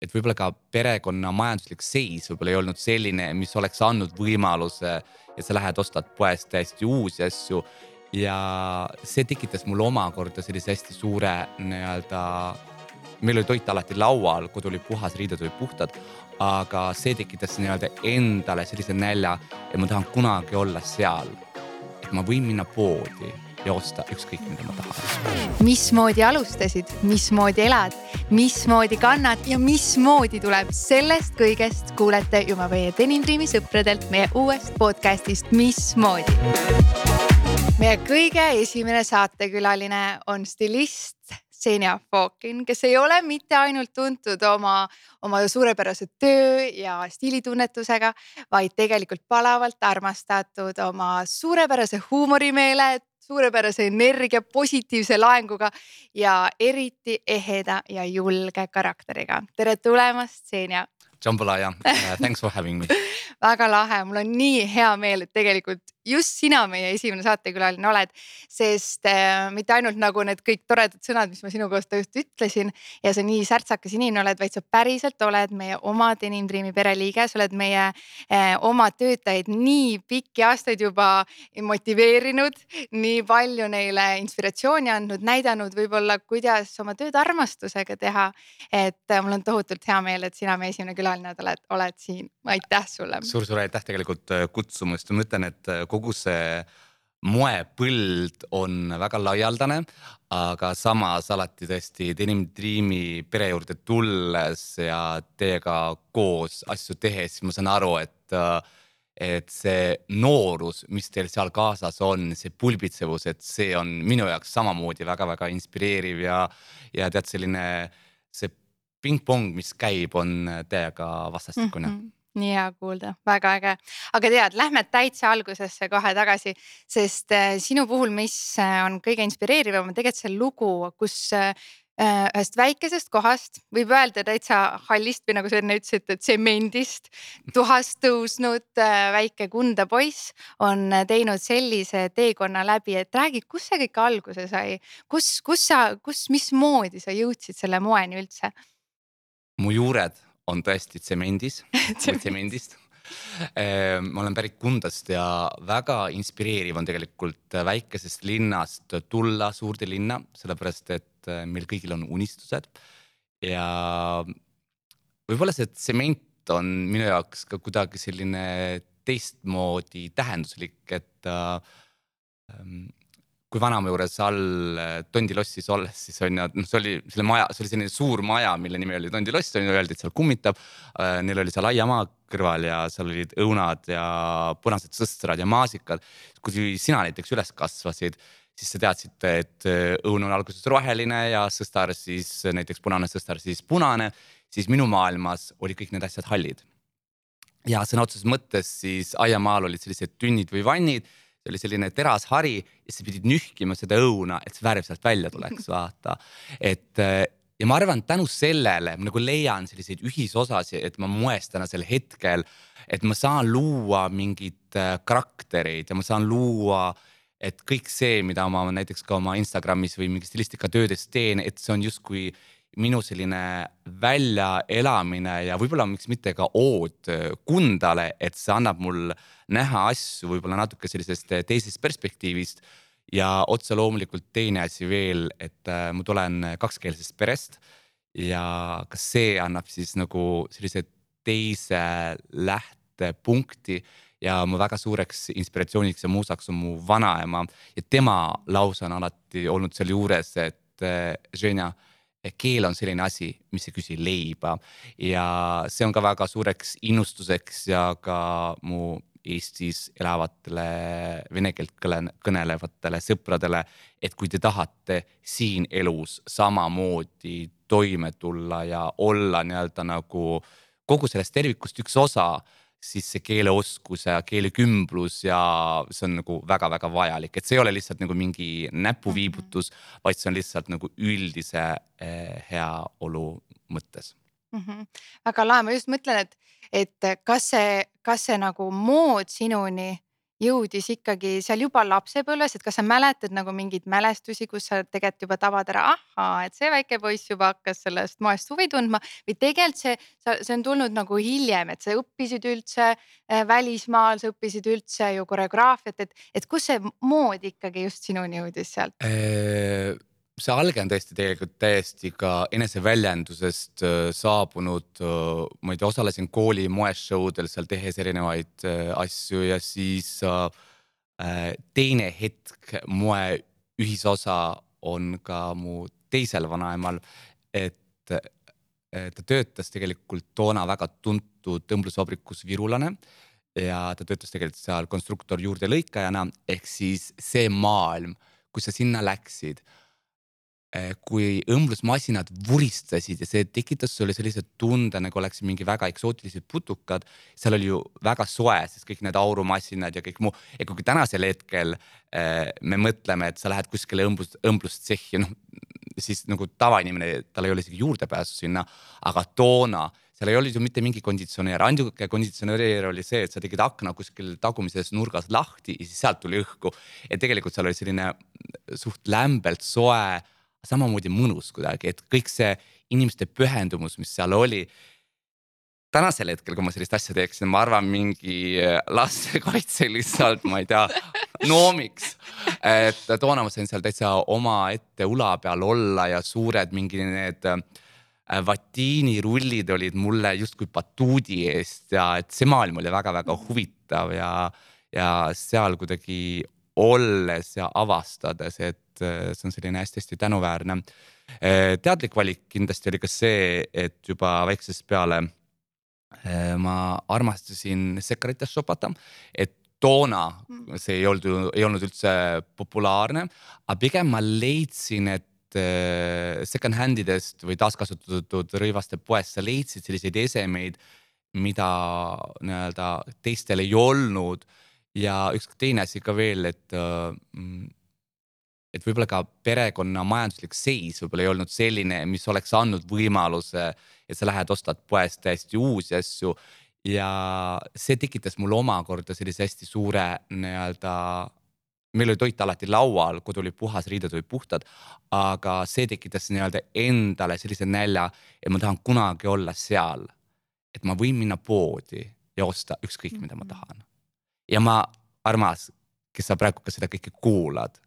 et võib-olla ka perekonna majanduslik seis võib-olla ei olnud selline, mis oleks andnud võimaluse, et sa lähed, ostad poest täiesti uusi asju. ja see tekitas mul omakorda sellise hästi suure nii-öelda, meil oli toit alati laual, kodu oli puhas, riided olid puhtad, aga see tekitas nii-öelda endale sellise nälja, et ma tahan kunagi olla seal. et ma võin minna poodi ja osta ükskõik, mida ma tahan. mismoodi alustasid, mismoodi elad, mismoodi kannad ja mismoodi tuleb, sellest kõigest kuulete juba meie Denim Dreami sõpradelt meie uuest podcast'ist Mismoodi. meie kõige esimene saatekülaline on stilist Xenia Fokin, kes ei ole mitte ainult tuntud oma, oma suurepärase töö ja stiilitunnetusega, vaid tegelikult palavalt armastatud oma suurepärase huumorimeele, suurepärase energia, positiivse laenguga ja eriti eheda ja julge karakteriga. tere tulemast, Xenia. Jambalaya uh,, thanks for having me väga lahe, mul on nii hea meel, et tegelikult just sina meie esimene saatekülaline oled, sest äh, mitte ainult nagu need kõik toredad sõnad, mis ma sinu kohta just ütlesin ja sa nii särtsakas inimene oled, vaid sa päriselt oled meie oma Denim Dreami pereliige, sa oled meie äh, oma töötajaid nii pikki aastaid juba motiveerinud, nii palju neile inspiratsiooni andnud, näidanud võib-olla, kuidas oma tööd armastusega teha. et äh, mul on tohutult hea meel, et sina meie esimene külaline oled, oled siin, aitäh sulle suur,. suur-suur aitäh tegelikult äh, kutsumast, ma ütlen, et äh, kogu see moepõld on väga laialdane, aga samas alati tõesti Denim Dreami pere juurde tulles ja teiega koos asju tehes, ma saan aru, et et see noorus, mis teil seal kaasas on, see pulbitsevus, et see on minu jaoks samamoodi väga-väga inspireeriv ja, ja tead, selline see pingpong, mis käib, on täiega vastastikune mm. -hmm nii hea kuulda, väga äge, aga tead, lähme täitsa algusesse kohe tagasi, sest äh, sinu puhul, mis äh, on kõige inspireerivam, on tegelikult see lugu, kus äh, ühest väikesest kohast võib öelda täitsa hallist või nagu sa enne ütlesid, et tsemendist tuhast tõusnud väike Kunda poiss on teinud sellise teekonna läbi, et räägi, kus see kõik alguse sai, kus, kus sa, kus, mismoodi sa jõudsid selle moeni üldse? mu juured on tõesti tsemendis või tsemendist ehm, ma olen pärit Kundast ja väga inspireeriv on tegelikult väikesest linnast tulla suurde linna, sellepärast et äh, meil kõigil on unistused. ja võib-olla see tsement on minu jaoks ka kuidagi selline teistmoodi tähenduslik, et äh, kui vanaema juures all äh, Tondilossis olles, siis on ju, noh, see oli selle maja, see oli selline suur maja, mille nimi oli Tondiloss, on ju, öeldi, et seal kummitab. Äh, neil oli seal aiamaa kõrval ja seal olid õunad ja punased sõstrad ja maasikad. kui sina näiteks üles kasvasid, siis sa teadsid, et äh, õun on alguses roheline ja sõstar siis näiteks punane sõstar siis punane, siis minu maailmas olid kõik need asjad hallid. ja sõna otseses mõttes siis aiamaal olid sellised tünnid või vannid see oli selline terashari ja sa pidid nühkima seda õuna, et see värv sealt välja tuleks, vaata. et äh, ja ma arvan, tänu sellele ma nagu leian selliseid ühisosasid, et ma moes tänasel hetkel, et ma saan luua mingeid äh, karaktereid ja ma saan luua et kõik see, mida ma näiteks ka oma Instagramis või mingi stilistikatöödes teen, et see on justkui minu selline väljaelamine ja võib-olla miks mitte ka ood Kundale, et see annab mul näha asju võib-olla natuke sellisest teisest perspektiivist. ja otse loomulikult teine asi veel, et äh, ma tulen kakskeelsest perest ja kas see annab siis nagu sellise teise lähtepunkti ja mu väga suureks inspiratsiooniks ja muusaks on mu vanaema ja tema lause on alati olnud seal juures, et äh, Ženja keel on selline asi, mis ei küsi leiba. Ja see on ka väga suureks innustuseks ja ka mu Eestis elavatele vene keelt kõnelevatele sõpradele, et kui te tahate siin elus samamoodi toime tulla ja olla nii-öelda nagu kogu sellest tervikust üks osa siis see keeleoskus ja keelekümblus ja see on nagu väga-väga vajalik, et see ei ole lihtsalt nagu mingi näpuviibutus, mhm. vaid see on lihtsalt nagu üldise eh, heaolu mõttes mm. -hmm. väga lahe, ma just mõtlen, et, et kas see, kas see nagu mood sinuni jõudis ikkagi seal juba lapsepõlves, et kas sa mäletad nagu mingeid mälestusi, kus sa tegelikult juba tabad ära, ahaa, et see väike poiss juba hakkas sellest moest huvi tundma või tegelikult see, see on tulnud nagu hiljem, et sa õppisid üldse äh, välismaal, sa õppisid üldse ju koreograafiat, et, et kus see mood ikkagi just sinuni jõudis sealt? See alge on tõesti tegelikult täiesti ka eneseväljendusest äh, saabunud. Äh, ma ei tea, osalesin kooli moeshowdel seal tehes erinevaid äh, asju ja siis teine hetk moe ühisosa on ka mu teisel vanaemal, et ta töötas tegelikult toona väga tuntud õmblusvabrikus Virulane ja ta töötas tegelikult seal konstruktor juurdelõikajana ehk siis see maailm, kui sa sinna läksid kui õmblusmasinad vuristasid ja see tekitas sulle sellise tunde, nagu oleks mingi väga eksootilised putukad. seal oli ju väga soe, sest kõik need aurumasinad ja kõik muu ja kui tänasel hetkel äh, me mõtleme, et sa lähed kuskile õmblus, õmblustsehhi, noh siis nagu tavainimene, tal ei ole isegi juurdepääsu sinna, aga toona seal ei olnud ju mitte mingi konditsioneer, ainuke konditsioneer oli see, et sa tegid akna kuskil tagumises nurgas lahti ja siis sealt tuli õhku. et tegelikult seal oli selline suht lämbelt soe samamoodi mõnus kuidagi, et kõik see inimeste pühendumus, mis seal oli. tänasel hetkel, kui ma sellist asja teeksin, ma arvan, mingi äh, lastekaitse lihtsalt, ma ei tea, noomiks. et toona ma sain seal täitsa omaette ula peal olla ja suured mingi need äh, vatiinirullid olid mulle justkui batuudi eest ja et see maailm oli väga-väga huvitav ja, ja seal kuidagi olles ja avastades, et äh, see on selline hästi-hästi tänuväärne. Äh, teadlik valik kindlasti oli ka see, et juba väiksest peale äh, ma armastasin sekarites shopata, et toona mm. see ei olnud ju, ei olnud üldse populaarne, aga pigem ma leidsin, et second hand idest või taaskasutatud rõivaste poest sa leidsid selliseid esemeid, mida nii-öelda teistel ei olnud ja üks teine asi ka veel, et et võib-olla ka perekonna majanduslik seis võib-olla ei olnud selline, mis oleks andnud võimaluse, et sa lähed, ostad poest täiesti uusi asju. ja see tekitas mul omakorda sellise hästi suure nii-öelda, meil oli toit alati laual, kodu oli puhas, riided olid puhtad, aga see tekitas nii-öelda endale sellise nälja, et ma tahan kunagi olla seal. et ma võin minna poodi ja osta ükskõik, mida ma mhm. tahan. Ja ma, armas, kes sa praegu ka seda kõike kuulad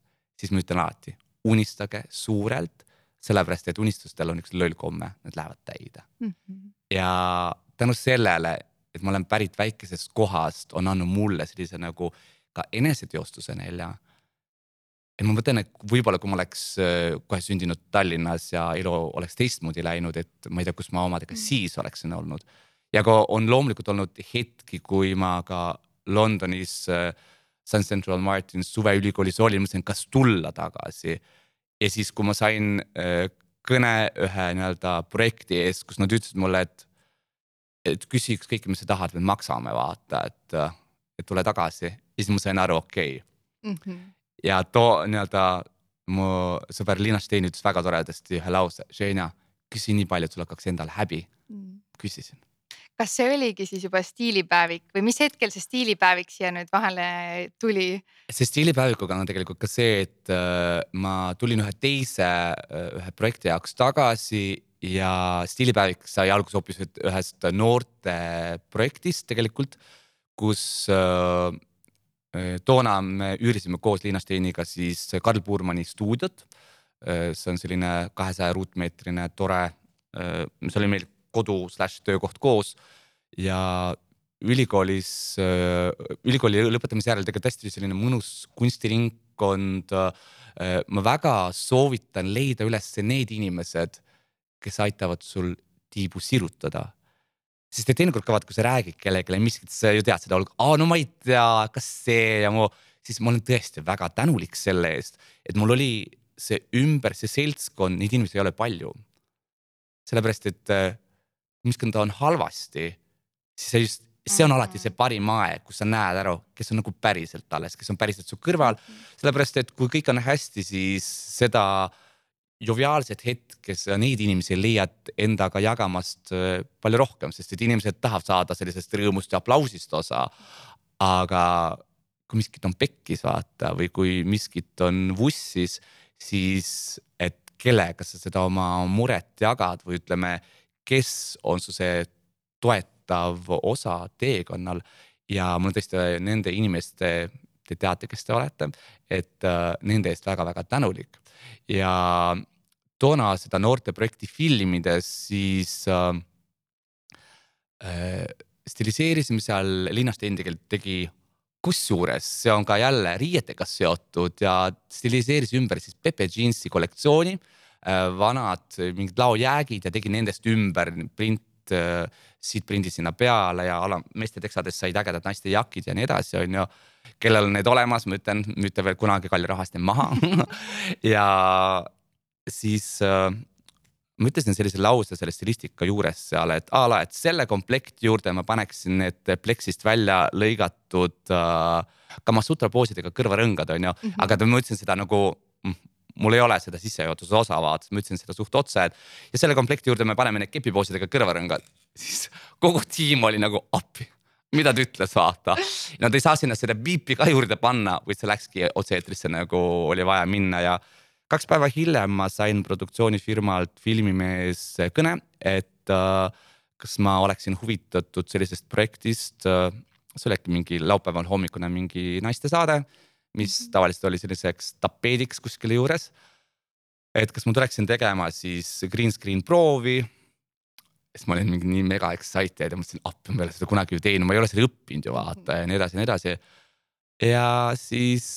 siis ma ütlen alati, unistage suurelt, sellepärast et unistustel on üks loll komme, need lähevad täide mm. -hmm. ja tänu sellele, et ma olen pärit väikesest kohast, on andnud mulle sellise nagu ka eneseteostuse nälja. et ma mõtlen, et võib-olla kui ma oleks äh, kohe sündinud Tallinnas ja elu oleks teistmoodi läinud, et ma ei tea, kus ma omadega -hmm. siis oleksin olnud. ja ka on loomulikult olnud hetki, kui ma ka Londonis äh, Sun Central Martins suveülikoolis olin, mõtlesin, kas tulla tagasi. ja siis, kui ma sain äh, kõne ühe nii-öelda projekti ees, kus nad ütlesid mulle, et, et küsi ükskõik, mis sa tahad, me maksame, vaata, et, et tule tagasi. ja siis ma sain aru, okei okay. mm. -hmm. ja too nii-öelda mu sõber Liina Stein ütles väga toredasti ühe lause, Ženja, küsi nii palju, et sul hakkaks endal häbi mm. -hmm. küsisin kas see oligi siis juba stiilipäevik või mis hetkel see stiilipäevik siia nüüd vahele tuli? see stiilipäevikuga on tegelikult ka see, et äh, ma tulin ühe teise, äh, ühe projekti jaoks tagasi ja stiilipäevik sai alguse hoopis ühest noorte projektist tegelikult, kus äh, toona me üürisime koos Liina Steiniga siis Karl Puurmani stuudiot. see on selline kahesaja ruutmeetrine tore, mis oli meil kodu slaš töökoht koos ja ülikoolis, äh, ülikooli lõpetamise järel tegelikult hästi selline mõnus kunstiringkond. Äh, ma väga soovitan leida üles need inimesed, kes aitavad sul tiibu sirutada. sest et teinekord ka vaata, kui sa räägid kellelegi miskit, sa ju tead seda, aa no ma ei tea, kas see ja mu, siis ma olen tõesti väga tänulik selle eest, et mul oli see ümber, see seltskond, neid inimesi ei ole palju. sellepärast, et äh, miskond on halvasti, siis see just, see on alati see parim aeg, kus sa näed ära, kes on nagu päriselt alles, kes on päriselt su kõrval. sellepärast, et kui kõik on hästi, siis seda joviaalset hetke, sa neid inimesi leiad endaga jagamast äh, palju rohkem, sest et inimesed tahavad saada sellisest rõõmust ja aplausist osa. aga kui miskit on pekkis, vaata, või kui miskit on vussis, siis et kellega sa seda oma muret jagad või ütleme, kes on su see toetav osa teekonnal ja mul on tõesti nende inimeste, te teate, kes te olete, et äh, nende eest väga-väga tänulik ja toona seda noorteprojekti filmides, siis äh, äh, stiliseerisime seal linnast endiselt tegi kusjuures see on ka jälle riietega seotud ja stiliseeris ümber siis Pepe Jeansi kollektsiooni äh,. Vanad mingid laojäägid ja tegi nendest ümber print äh,, siit prindi sinna peale ja ala, meeste teksadest said ägedad naiste jakid ja nii edasi, on ju. kellel on need olemas, ma ütlen, müüte veel kunagi kalli raha eest maha ja siis äh, ma ütlesin sellise lause selle stilistika juures seal, et a la, et selle komplekti juurde ma paneksin need pleksist välja lõigatud äh, Kamasutra poosidega kõrvarõngad, on ju mm, -hmm. aga ma ütlesin seda nagu mul ei ole seda sissejuhatuse osa, vaata, ma ütlesin seda suht otse, et ja selle komplekti juurde me paneme need kepipoosidega kõrvarõngad. siis kogu tiim oli nagu appi, mida ta ütles, vaata. Nad ei saa sinna seda biipi ka juurde panna, vaid see läkski otse-eetrisse nagu oli vaja minna ja kaks päeva hiljem ma sain produktsioonifirmalt filmimees kõne, et äh, kas ma oleksin huvitatud sellisest projektist äh,. see oli äkki mingi laupäeval hommikune mingi naistesaade, mis tavaliselt oli selliseks tapeediks kuskil juures. et kas ma tuleksin tegema siis green screen proovi siis ma olin mingi nii mega excited ja mõtlesin, appi ma ei ole seda kunagi ju teinud, ma ei ole seda õppinud ju vaata ja nii edasi ja nii edasi. ja siis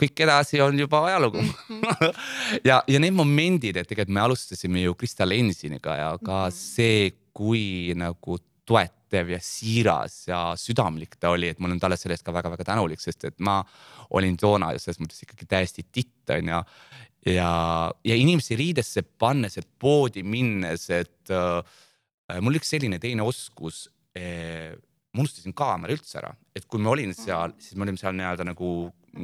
kõik edasi on juba ajalugu mhm. ja, ja need momendid, et tegelikult me alustasime ju Krista Lensiniga ja ka mhm. see, kui nagu toetav ja siiras ja südamlik ta oli, et ma olen talle selle eest ka väga-väga tänulik, sest et ma olin toona selles mõttes ikkagi täiesti titt on ju. ja, ja inimesi riidesse pannes, et poodi minnes, et äh, mul üks selline teine oskus äh, ma unustasin kaamera üldse ära, et kui ma olin seal, siis me olime seal nii-öelda nagu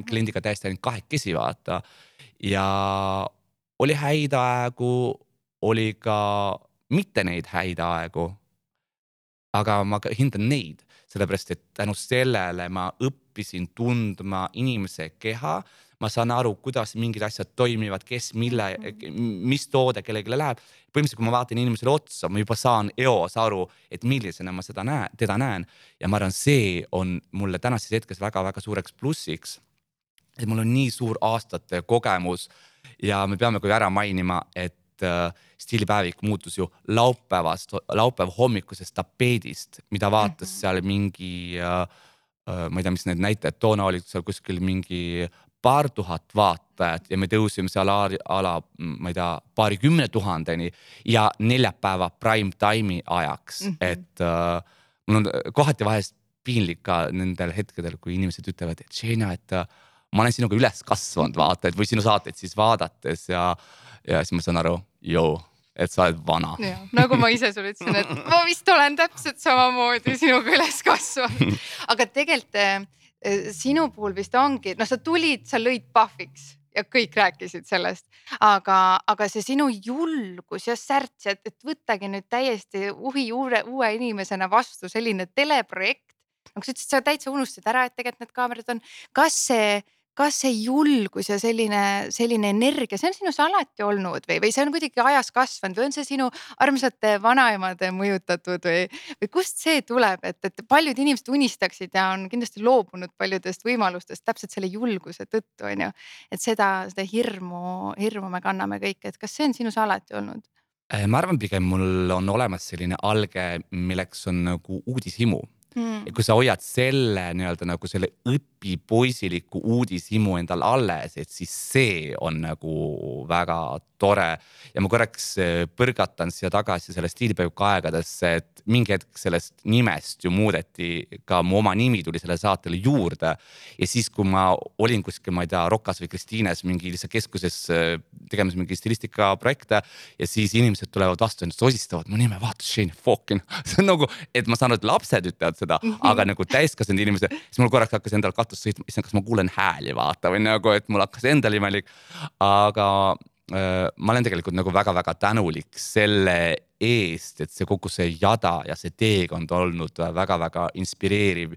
kliendiga täiesti ainult kahekesi vaata. ja oli häid aegu, oli ka mitte neid häid aegu. Aga ma hindan neid, sellepärast et tänu sellele ma õppisin tundma inimese keha ma saan aru, kuidas mingid asjad toimivad, kes, mille, mis toode kellelegi läheb. põhimõtteliselt, kui ma vaatan inimesele otsa, ma juba saan eos aru, et millisena ma seda näen, teda näen ja ma arvan, see on mulle tänases hetkes väga-väga suureks plussiks. et mul on nii suur aastate kogemus ja me peame ka ära mainima, et äh, stiilipäevik muutus ju laupäevast, laupäeva hommikusest tapeedist, mida vaatas -hmm. seal mingi äh, äh, ma ei tea, mis need näitajad toona olid seal kuskil mingi paar tuhat vaatajat ja me tõusime seal ala, ma ei tea, paarikümne tuhandeni ja neljapäeva prime time'i ajaks mm, -hmm. et äh, mul on kohati vahest piinlik ka nendel hetkedel, kui inimesed ütlevad, et Ženia, et ma olen sinuga üles kasvanud, vaata, et või sinu saateid siis vaadates ja, ja siis ma saan aru, joo et sa oled vana. nagu ma ise sulle ütlesin, et ma vist olen täpselt samamoodi sinuga üles kasvanud, aga tegelikult äh, Äh, sinu puhul vist ongi, noh, sa tulid, sa lõid pahviks ja kõik rääkisid sellest, aga, aga see sinu julgus ja särts, et, et võttagi nüüd täiesti uhi uue, uue inimesena vastu selline teleprojekt. nagu sa ütlesid, sa täitsa unustasid ära, et tegelikult need kaamerad on, kas see kas see julgus ja selline, selline energia, see on sinus alati olnud või, või see on kuidagi ajas kasvanud või on see sinu armsate vanaemade mõjutatud või, või kust see tuleb, et, et paljud inimesed unistaksid ja on kindlasti loobunud paljudest võimalustest täpselt selle julguse tõttu, on ju. et seda, seda hirmu, hirmu me kanname kõik, et kas see on sinus alati olnud? Äh, ma arvan, pigem mul on olemas selline alge, milleks on nagu uudishimu mm.. et kui sa hoiad selle nii-öelda nagu selle õpipoisiliku uudishimu endal alles, et siis see on nagu väga tore. ja ma korraks äh, põrgatan siia tagasi selle stiilipäevika aegadesse, et mingi hetk sellest nimest ju muudeti ka mu oma nimi tuli sellele saatele juurde. ja siis, kui ma olin kuskil, ma ei tea, Rokas või Kristiines mingi lihtsalt keskuses äh, tegemas mingi stilistikaprojekte ja siis inimesed tulevad vastu ja sosistavad mu nime, vaata Shane Falkin see on nagu, et ma saan aru, et lapsed ütlevad seda mm, -hmm. aga nagu täiskasvanud inimesed, siis mul korraks hakkas endal katus sõitma, issand, kas ma kuulen hääli, vaata või nagu, et mul hakkas endal imelik. aga äh, ma olen tegelikult nagu väga-väga tänulik selle eest, et see kogu see jada ja see teekond olnud väga-väga inspireeriv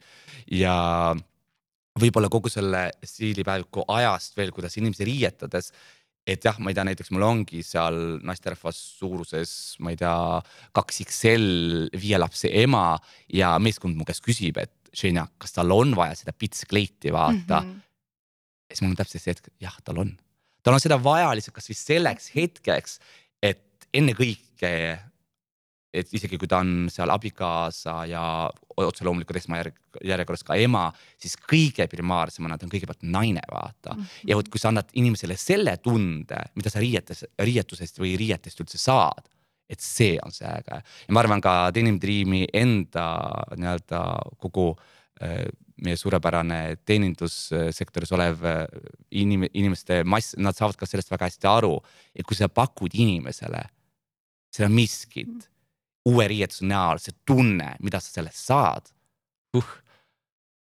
ja võib-olla kogu selle stiilipäeviku ajast veel, kuidas inimesi riietades et jah, ma ei tea, näiteks mul ongi seal naisterahvas suuruses, ma ei tea, kaks XL viie lapse ema ja meeskond mu käest küsib, et Ženja, kas tal on vaja seda pitskleiti vaata mm. -hmm. ja siis mul on täpselt see hetk, jah, tal on, tal on seda vaja lihtsalt kasvõi selleks hetkeks, et ennekõike et isegi kui ta on seal abikaasa ja otse loomulikult esmajärjekorras ka ema, siis kõige primaarsemana ta on kõigepealt naine, vaata mm. -hmm. ja vot, kui sa annad inimesele selle tunde, mida sa riietes, riietusest või riietest üldse saad, et see on see äge ja ma arvan ka Denim Dreami enda nii-öelda kogu äh, meie suurepärane teenindussektoris olev äh, inim-, inimeste mass, nad saavad ka sellest väga hästi aru, et kui sa pakud inimesele seda miskit uue riietuse näol, see tunne, mida sa sellest saad uh,.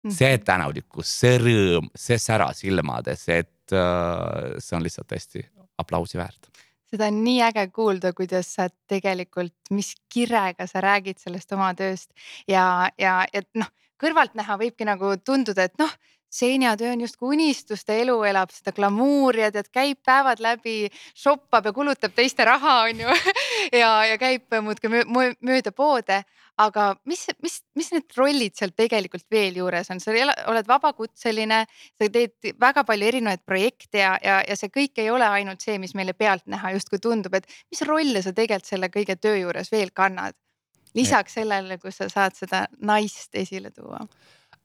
see mhm. tänulikkus, see rõõm, see sära silmades, et uh, see on lihtsalt hästi aplausi väärt seda on nii äge kuulda, kuidas sa tegelikult, mis kirega sa räägid sellest oma tööst ja, ja, et noh, kõrvaltnäha võibki nagu tunduda, et noh, seinatöö on justkui unistuste elu, elab seda glamuuri ja tead, käib päevad läbi, shoppab ja kulutab teiste raha, on ju ja, ja käib muudkui mööda poode. aga mis, mis, mis need rollid seal tegelikult veel juures on, sa oled vabakutseline, sa teed väga palju erinevaid projekte ja, ja, ja see kõik ei ole ainult see, mis meile pealtnäha justkui tundub, et mis rolle sa tegelikult selle kõige töö juures veel kannad? lisaks sellele, kus sa saad seda naist esile tuua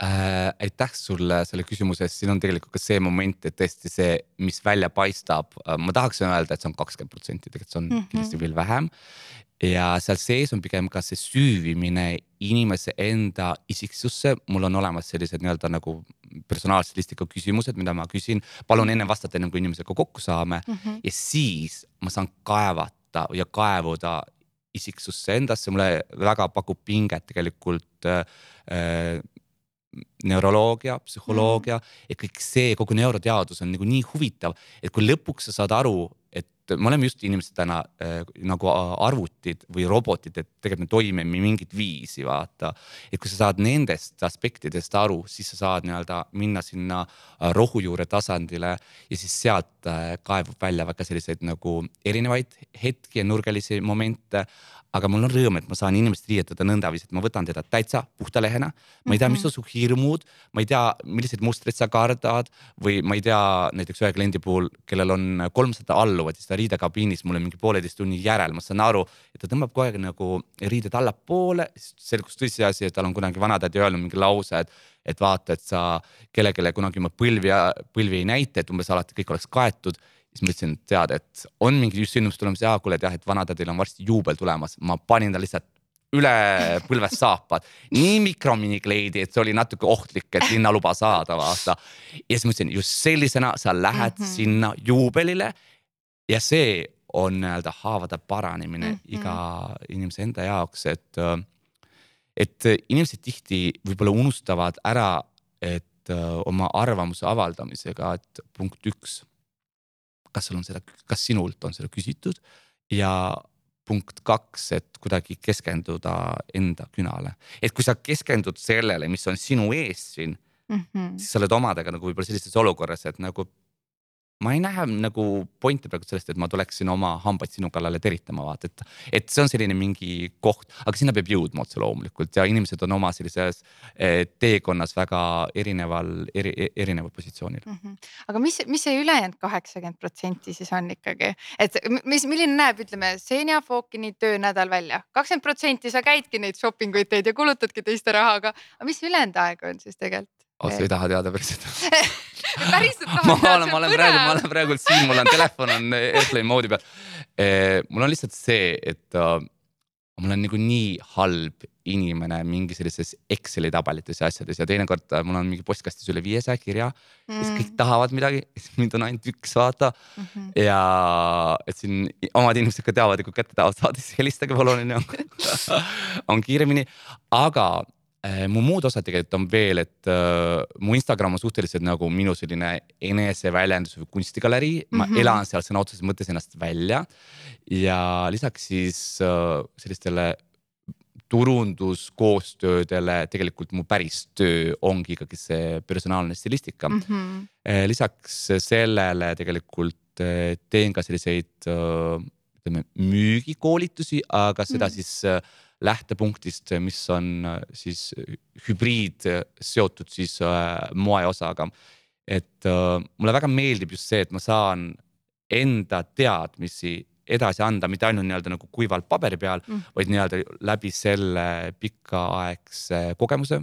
äh,. aitäh sulle selle küsimuse eest, siin on tegelikult ka see moment, et tõesti see, mis välja paistab äh,, ma tahaks öelda, et see on kakskümmend protsenti, tegelikult see on mm -hmm. kindlasti veel vähem. ja seal sees on pigem ka see süüvimine inimese enda isiksusse, mul on olemas sellised nii-öelda nagu personaalstilistika küsimused, mida ma küsin, palun enne vastata, ennem kui inimesega kokku saame mm -hmm. ja siis ma saan kaevata ja kaevuda isiksusse endasse, mulle väga pakub pinget tegelikult äh, neuroloogia, psühholoogia mm. ja kõik see, kogu neuroteadus on nagu nii huvitav, et kui lõpuks sa saad aru, et me oleme just inimesed täna äh, nagu arvutid või robotid, et tegelikult me toimime mingit viisi, vaata. et kui sa saad nendest aspektidest aru, siis sa saad nii-öelda minna sinna äh, rohujuure tasandile ja siis sealt äh, kaevub välja väga selliseid nagu erinevaid hetki ja nurgalisi momente aga mul on rõõm, et ma saan inimest riietada nõndaviisi, et ma võtan teda täitsa puhta lehena. ma ei tea, mis mhm. on su hirmud, ma ei tea, milliseid mustreid sa kardad või ma ei tea, näiteks ühe kliendi puhul, kellel on kolmsada alluvat, siis ta riidekabiinis mulle mingi pooleteist tunni järel, ma saan aru, et ta tõmbab kogu aeg nagu riided allapoole, siis selgus tõsiasi, et tal on kunagi vanatädi öelnud mingi lause, et et vaata, et sa kellelegi kunagi oma põlvi, põlvi ei näita, et umbes alati kõik oleks kaetud. Siis ma ütlesin, tead, et on mingi just sündmus tulemas ja kuule, et jah, et vanatädil on varsti juubel tulemas, ma panin ta lihtsalt üle põlvest saapad, nii mikromini-kleidi, et see oli natuke ohtlik, et linnaluba saada, vaata. ja siis ma ütlesin, just sellisena sa lähed mm -hmm. sinna juubelile ja see on nii-öelda haavade paranemine mm -hmm. iga inimese enda jaoks, et, et inimesed tihti võib-olla unustavad ära, et oma arvamuse avaldamisega, et punkt üks kas sul on seda, kas sinult on seda küsitud ja punkt kaks, et kuidagi keskenduda enda künale, et kui sa keskendud sellele, mis on sinu ees siin mm, -hmm. siis sa oled omadega nagu võib-olla sellises olukorras, et nagu ma ei näe nagu pointi praegu sellest, et ma tuleksin oma hambaid sinu kallale teritama, vaata, et, et see on selline mingi koht, aga sinna peab jõudma otse loomulikult ja inimesed on oma sellises eh, teekonnas väga erineval, eri, erineval positsioonil mm. -hmm. aga mis, mis see ülejäänud kaheksakümmend protsenti siis on ikkagi, et mis, milline näeb, ütleme, Senja Fokini töönädal välja, kakskümmend protsenti sa käidki neid shopping uid teed ja kulutadki teiste raha, aga mis ülejäänud aeg on siis tegelikult? Oh, sa ei taha teada päriselt päriselt tahad ma olen, ma olen praegu, ma olen praegu siin, mul on telefon on airplane moodi peal. Eh, mul on lihtsalt see, et uh, mul on nagu nii halb inimene mingi sellises Exceli tabelites ja asjades ja teinekord uh, mul on mingi postkastis üle viiesaja kirja mm.. siis kõik tahavad midagi, siis mind on ainult üks vaata mm. -hmm. ja et siin omad inimesed ka teavad kui kätte tahavad saada, siis helistage palun onju on kiiremini, aga Äh, mu muud osad tegelikult on veel, et uh, mu Instagram on suhteliselt nagu minu selline eneseväljendus või kunstigalerii mm, -hmm. ma elan seal sõna otseses mõttes ennast välja. ja lisaks siis uh, sellistele turunduskoostöödele, tegelikult mu päris töö ongi ikkagi see personaalne stilistika mm. -hmm. lisaks sellele tegelikult teen ka selliseid ütleme müügikoolitusi, aga seda mm -hmm. siis lähtepunktist, mis on siis hübriid seotud siis moeosaga. et mulle väga meeldib just see, et ma saan enda teadmisi edasi anda, mitte ainult nii-öelda nagu kuivalt paberi peal mm., vaid nii-öelda läbi selle pikaaegse kogemuse.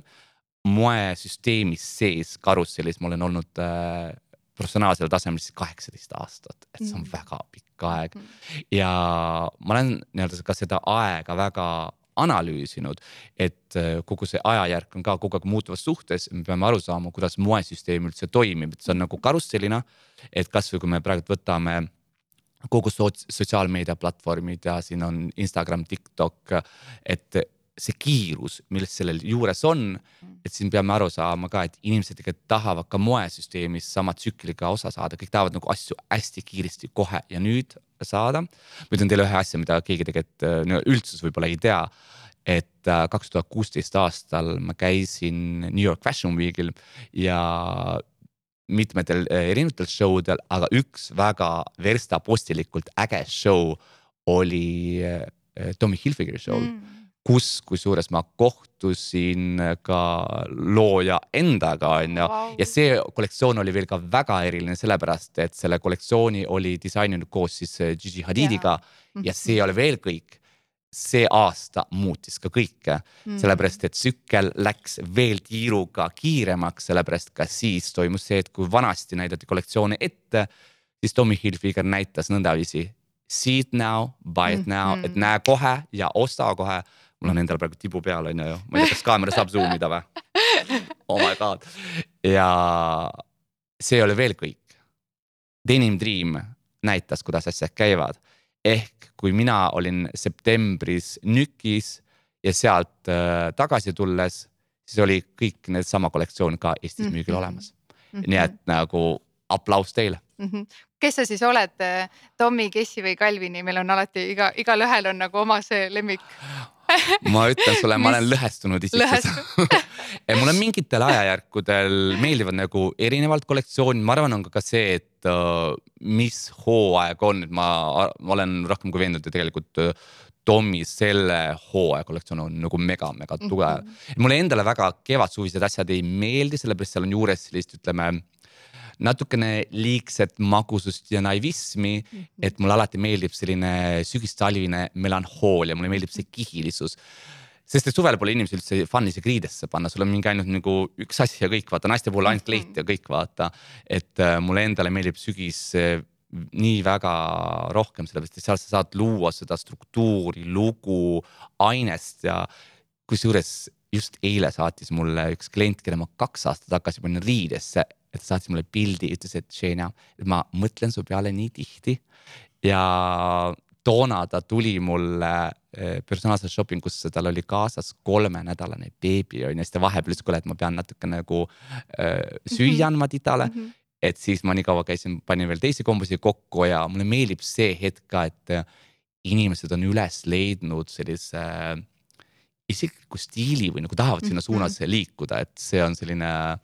moesüsteemis sees karussellis ma olen olnud äh, professionaalsel tasemel siis kaheksateist aastat, et see on mm. väga pikk aeg mm. ja ma olen nii-öelda ka seda aega väga analüüsinud, et äh, kogu see ajajärk on ka kogu aeg muutuvas suhtes, me peame aru saama, kuidas moesüsteem üldse toimib, et see on nagu karussellina. et kasvõi kui me praegu võtame kogu sots-, sotsiaalmeediaplatvormid ja siin on Instagram, TikTok, et see kiirus, milles sellel juures on, et siin peame aru saama ka, et inimesed tegelikult tahavad ka moesüsteemis sama tsükliga osa saada, kõik tahavad nagu asju hästi kiiresti kohe ja nüüd saada. ma ütlen teile ühe asja, mida keegi tegelikult no, üldsus võib-olla ei tea et äh, kaks tuhat kuusteist aastal ma käisin New York Fashion Weekil ja mitmetel äh, erinevatel show del, aga üks väga verstapostilikult äge show oli äh, Tommy Hilfiger show mm., kus, kusjuures ma kohtusin ka looja endaga, on ju. ja see kollektsioon oli veel ka väga eriline, sellepärast et selle kollektsiooni oli disaininud koos siis äh, Gigi Hadidiga ja, ja see ei ole veel kõik see aasta muutis ka kõike mm., sellepärast et tsükkel läks veel tiiruga kiiremaks, sellepärast ka siis toimus see, et kui vanasti näidati kollektsioone ette, siis Tommy Hilfiger näitas nõndaviisi. See it now, buy it now mm, -hmm. et näe kohe ja osta kohe. Mul on endal praegu tibu peal on ju, ma ei tea, kas kaamera saab zoom ida või? Oh my god ja see ei ole veel kõik. Denim Dream näitas, kuidas asjad käivad ehk kui mina olin septembris NÜK-is ja sealt äh, tagasi tulles, siis oli kõik needsama kollektsioon ka Eestis mm -hmm. müügil olemas mm. -hmm. nii et nagu aplaus teile mm. -hmm. kes sa siis oled, äh, Tommy, Kessi või Kalvini, meil on alati iga, igalühel on nagu oma see lemmik ma ütlen sulle, ma olen lõhestunud isiksus mulle mingitel ajajärkudel meeldivad nagu erinevad kollektsioonid, ma arvan, on ka see, et uh, mis hooaeg on, et ma, ma olen rohkem kui veendunud, et tegelikult uh, Tommy selle hooaja kollektsioon on nagu mega-mega tugev mm. -hmm. mulle endale väga kevadsuvised asjad ei meeldi, sellepärast seal on juures sellist, ütleme natukene liigset magusust ja naivismi mm. -hmm. et mulle alati meeldib selline sügistalvine melanhoolia, mulle meeldib see kihilisus sest et suvel pole inimesel üldse fun isegi riidesse panna, sul on mingi ainult nagu üks asi ja kõik vaata, naiste puhul ainult kleit ja kõik vaata. et äh, mulle endale meeldib sügis äh, nii väga rohkem, sellepärast et seal sa saad luua seda struktuuri, lugu, ainest ja kusjuures just eile saatis mulle üks klient, kelle ma kaks aastat tagasi panin riidesse, et ta saatis mulle pildi, ütles, et Xenia, ma mõtlen su peale nii tihti ja toona ta tuli mulle eh, personaalsesse shopping usse, tal oli kaasas kolmenädalane beebi on ju, siis ta vahepeal ütles, kuule, et ma pean natuke nagu äh, süüa mhm. andma titale mm. -hmm. et siis ma nii kaua käisin, panin veel teisi kombusi kokku ja mulle meeldib see hetk ka, et eh, inimesed on üles leidnud sellise äh, isikliku stiili või nagu tahavad sinna mhm. suunas mm -hmm. liikuda, et see on selline äh,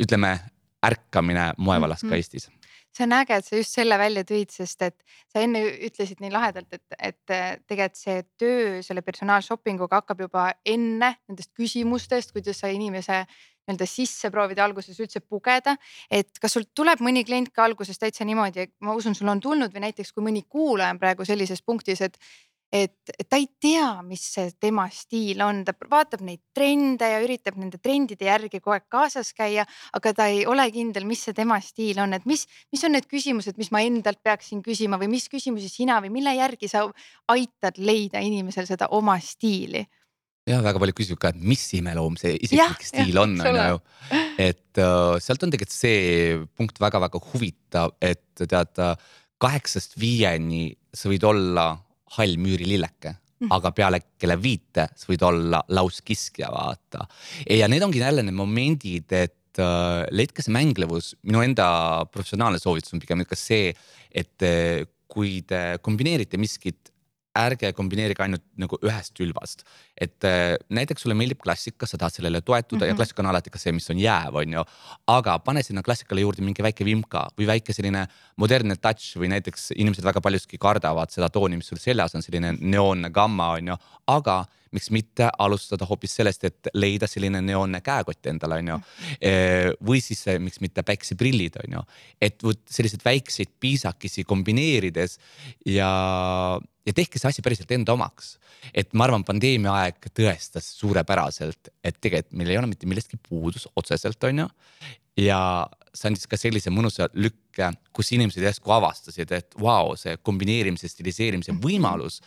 ütleme ärkamine moevallas mm -hmm. ka Eestis see on äge, et sa just selle välja tõid, sest et sa enne ütlesid nii lahedalt, et, et äh, tegelikult see töö selle personaalshopping uga hakkab juba enne nendest küsimustest, kuidas sa inimese nii-öelda sisse proovida alguses üldse pugeda. et kas sul tuleb mõni klient ka alguses täitsa niimoodi, ma usun, sul on tulnud või näiteks kui mõni kuulaja on praegu sellises punktis, et et, ta ei tea, mis see tema stiil on, ta vaatab neid trende ja üritab nende trendide järgi kogu aeg kaasas käia, aga ta ei ole kindel, mis see tema stiil on, et mis, mis on need küsimused, mis ma endalt peaksin küsima või mis küsimusi sina või mille järgi sa aitad leida inimesel seda oma stiili? Ja väga palju küsib ka, et mis imeloom see isiklik stiil on, on ju. et uh, sealt on tegelikult see punkt väga-väga huvitav, et tead kaheksast viieni sa võid olla hall müürililleke mm. aga peale kella viite sa võid olla lauskiskja, vaata. ja need ongi jälle need momendid, et uh, leidke see mänglevus, minu enda professionaalne soovitus on pigem ikka see, et uh, kui te kombineerite miskit ärge kombineerige ainult nagu ühest külvast. et äh, näiteks sulle meeldib klassika, sa tahad sellele toetuda mm -hmm. ja mhm. klassika on alati ka see, mis on jääv, on ju. aga pane sinna klassikale juurde mingi väike vimka või väike selline modernne touch või näiteks inimesed väga paljuski kardavad seda tooni, mis sul seljas on, selline neoonne gamma on ju, aga miks mitte alustada hoopis sellest, et leida selline neoonne käekott endale, on ju. või siis miks mitte päikseprillid, on ju, et vot selliseid väikseid piisakesi kombineerides ja, ja tehke see asi päriselt enda omaks. et ma arvan, pandeemia aeg tõestas suurepäraselt, et tegelikult meil ei ole mitte millestki puudus otseselt, on ju. ja see andis ka sellise mõnusa lükke, kus inimesed järsku avastasid, et vau wow,, see kombineerimise, stiliseerimise mhm. võimalus.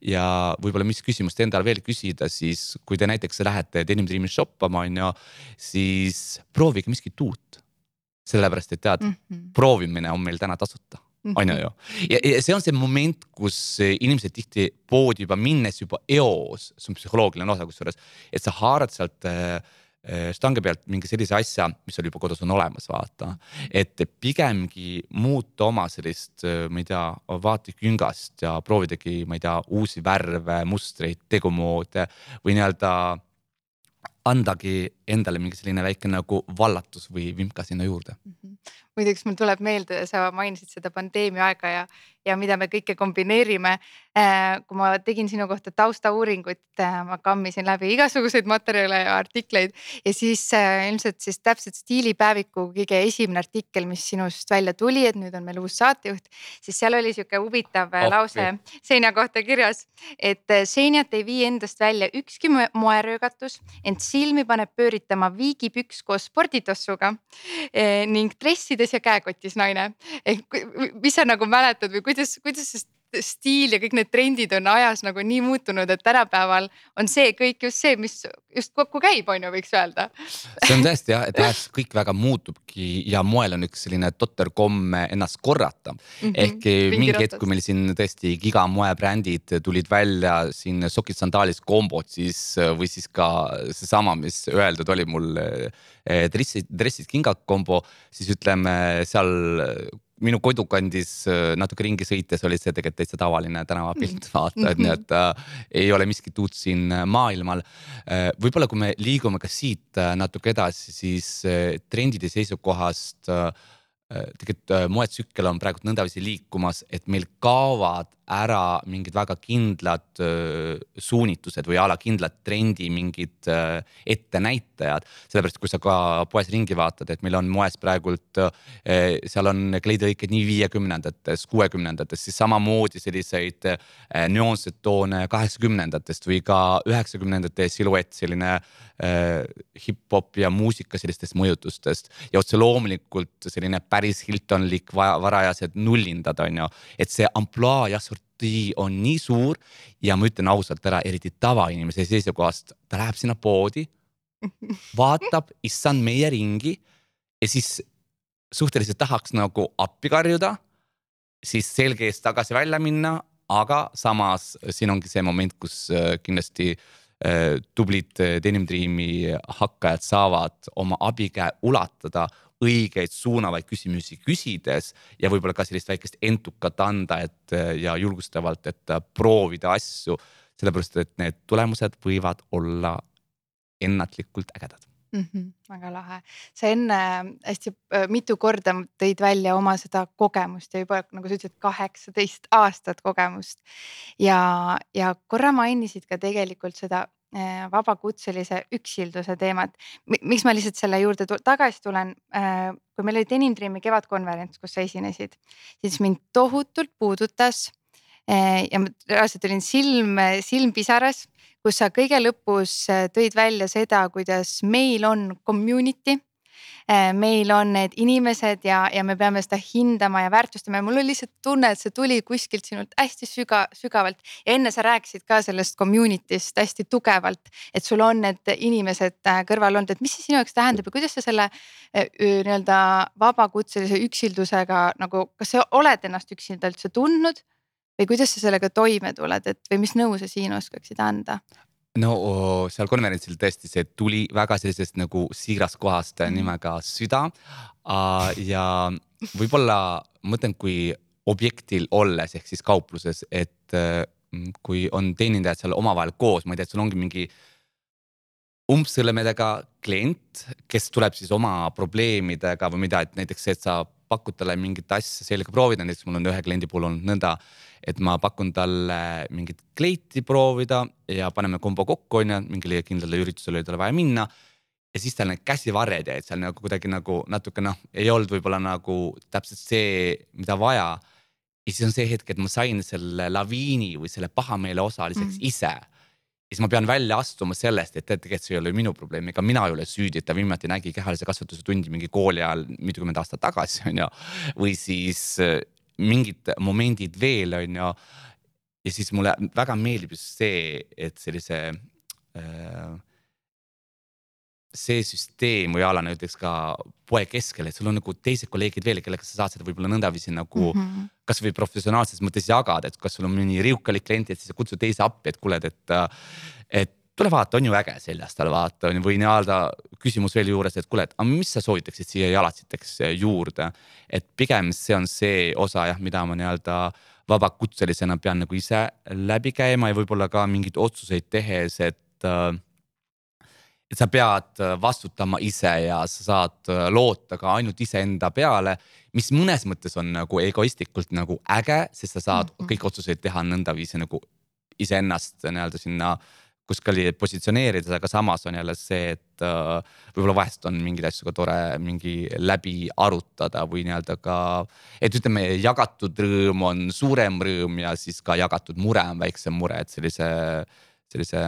ja võib-olla, mis küsimust endale veel küsida, siis kui te näiteks lähete Denim Dream'i shoppama, on ju, siis proovige miskit uut. sellepärast, et tead mm, -hmm. proovimine on meil täna tasuta on ju ju. ja, see on see moment, kus inimesed tihti poodi juba minnes juba eos, see on psühholoogiline osa kusjuures, et sa haarad sealt äh, stange pealt mingi sellise asja, mis sul juba kodus on olemas, vaata. et pigemgi muuta oma sellist, eh, ma ei tea, vaateküngast ja proovidagi, ma ei tea, uusi värve, mustreid, tegumoode või nii-öelda andagi endale mingi selline väike nagu vallatus või vimka sinna juurde mm. -hmm. muideks mul tuleb meelde, sa mainisid seda pandeemia aega ja, ja mida me kõike kombineerime äh,. kui ma tegin sinu kohta taustauuringut äh,, ma kammisin läbi igasuguseid materjale ja artikleid ja siis äh, ilmselt siis täpselt stiilipäeviku kõige esimene artikkel, mis sinust välja tuli, et nüüd on meil uus saatejuht, siis seal oli sihuke huvitav oh, lause seina kohta kirjas, et seinat ei vii endast välja ükski moeröögatus, ent silmi paneb pööritama viigipüks koos sporditossuga eh, ning dressides ja käekotis naine. ehk mis sa nagu mäletad või kuidas, kuidas stiil ja kõik need trendid on ajas nagu nii muutunud, et tänapäeval on see kõik just see, mis just kokku käib, on ju, võiks öelda. see on tõesti jah, et ajas kõik väga muutubki ja moel on üks selline totter komme ennast korrata mm. -hmm. ehk mingi hetk, kui meil siin tõesti gigamoebrändid tulid välja siin sokid, sandaalid, kombod, siis või siis ka seesama, mis öeldud oli mul eh, dressid, dressid, kingad kombo, siis ütleme seal minu kodukandis äh, natuke ringi sõites oli see tegelikult täitsa tavaline tänavapilt mm. vaata, et nii, et äh, ei ole miskit uut siin äh, maailmal äh,. võib-olla, kui me liigume ka siit äh, natuke edasi, siis äh, trendide seisukohast äh, tegelikult moetsükkel on praegu nõndaviisi liikumas, et meil kaovad ära mingid väga kindlad suunitused või a la kindlad trendi mingid ettenäitajad. sellepärast, kui sa ka poes ringi vaatad, et meil on moes praegult, seal on kleidilõiked nii viiekümnendates, kuuekümnendates, siis samamoodi selliseid nüanssed toone kaheksakümnendatest või ka üheksakümnendate siluett, selline hip-hop ja muusika sellistest mõjutustest ja otse loomulikult selline päris Hiltonlik varajased nullindad on ju, et see ampluaa jah, sortii on nii suur ja ma ütlen ausalt ära, eriti tavainimese seisukohast, ta läheb sinna poodi, vaatab, issand meie ringi ja siis suhteliselt tahaks nagu appi karjuda, siis selge eest tagasi välja minna, aga samas siin ongi see moment, kus äh, kindlasti äh, tublid äh, Denim Dreami hakkajad saavad oma abikäe ulatada õigeid suunavaid küsimusi küsides ja võib-olla ka sellist väikest entukat anda, et ja julgustavalt, et proovida asju, sellepärast et need tulemused võivad olla ennatlikult ägedad mm. -hmm, väga lahe, sa enne hästi äh, mitu korda tõid välja oma seda kogemust ja juba nagu sa ütlesid, kaheksateist aastat kogemust. ja, ja korra mainisid ka tegelikult seda Äh, vabakutselise üksilduse teemat. miks ma lihtsalt selle juurde tagasi tulen, äh, kui meil oli Denim Dreami kevadkonverents, kus sa esinesid, siis mind tohutult puudutas. Äh, ja ma reaalselt olin silm, silm pisaras, kus sa kõige lõpus tõid välja seda, kuidas meil on community Äh, meil on need inimesed ja, ja me peame seda hindama ja väärtustama ja mul oli lihtsalt tunne, et see tuli kuskilt sinult hästi süga, sügavalt. ja enne sa rääkisid ka sellest community'st hästi tugevalt, et sul on need inimesed äh, kõrval olnud, et mis see sinu jaoks tähendab ja kuidas sa selle äh, nii-öelda vabakutselise üksildusega nagu, kas sa oled ennast üksinda üldse tundnud? või kuidas sa sellega toime tuled, et või mis nõu sa siin oskaksid anda? No seal konverentsil tõesti see tuli väga sellisest nagu siirast kohast mm. nimega süda. ja võib-olla mõtlen, kui objektil olles ehk siis kaupluses, et kui on teenindajad seal omavahel koos, ma ei tea, et sul ongi mingi umbsõlmedega klient, kes tuleb siis oma probleemidega või mida, et näiteks see, et sa pakud talle mingit asja selga proovida, näiteks mul on ühe kliendi puhul olnud nõnda, et ma pakun talle mingit kleiti proovida ja paneme kombo kokku, on ju, mingile kindlale üritusele oli tal vaja minna. ja siis tal need käsivarred jäid seal nagu kuidagi nagu natuke noh, ei olnud võib-olla nagu täpselt see, mida vaja. ja siis on see hetk, et ma sain selle laviini või selle pahameele osaliseks mm. ise siis ma pean välja astuma sellest, et tegelikult see ei ole minu probleem, ega mina ei ole süüdi, et ta viimati nägi kehalise kasvatuse tundi mingi kooli ajal mitukümmend aastat tagasi, on ju. või siis mingid momendid veel, on ju. ja siis mulle väga meeldib just see, et sellise äh, see süsteem või a la näiteks ka poe keskel, et sul on nagu teised kolleegid veel, kellega sa saad seda võib-olla nõndaviisi nagu mm -hmm. kasvõi professionaalses mõttes jagada, et kas sul on mõni riukalik klient, et siis sa kutsud teise appi, et kuule, et, et tule vaata, on ju äge seljas tal vaata on ju, või nii-öelda küsimus veel juures, et kuule, et aga mis sa soovitaksid siia jalatsiteks juurde. et pigem see on see osa jah, mida ma nii-öelda vabakutselisena pean nagu ise läbi käima ja võib-olla ka mingeid otsuseid tehes, et äh, et sa pead äh, vastutama ise ja sa saad äh, loota ka ainult iseenda peale, mis mõnes mõttes on nagu egoistlikult nagu äge, sest sa saad mm -hmm. kõik otsuseid teha nõndaviisi nagu iseennast nii-öelda sinna kuskile positsioneerides, aga samas on jälle see, et äh, võib-olla vahest on mingeid asju ka tore mingi läbi arutada või nii-öelda ka. et ütleme, jagatud rõõm on suurem rõõm ja siis ka jagatud mure on väiksem mure, et sellise, sellise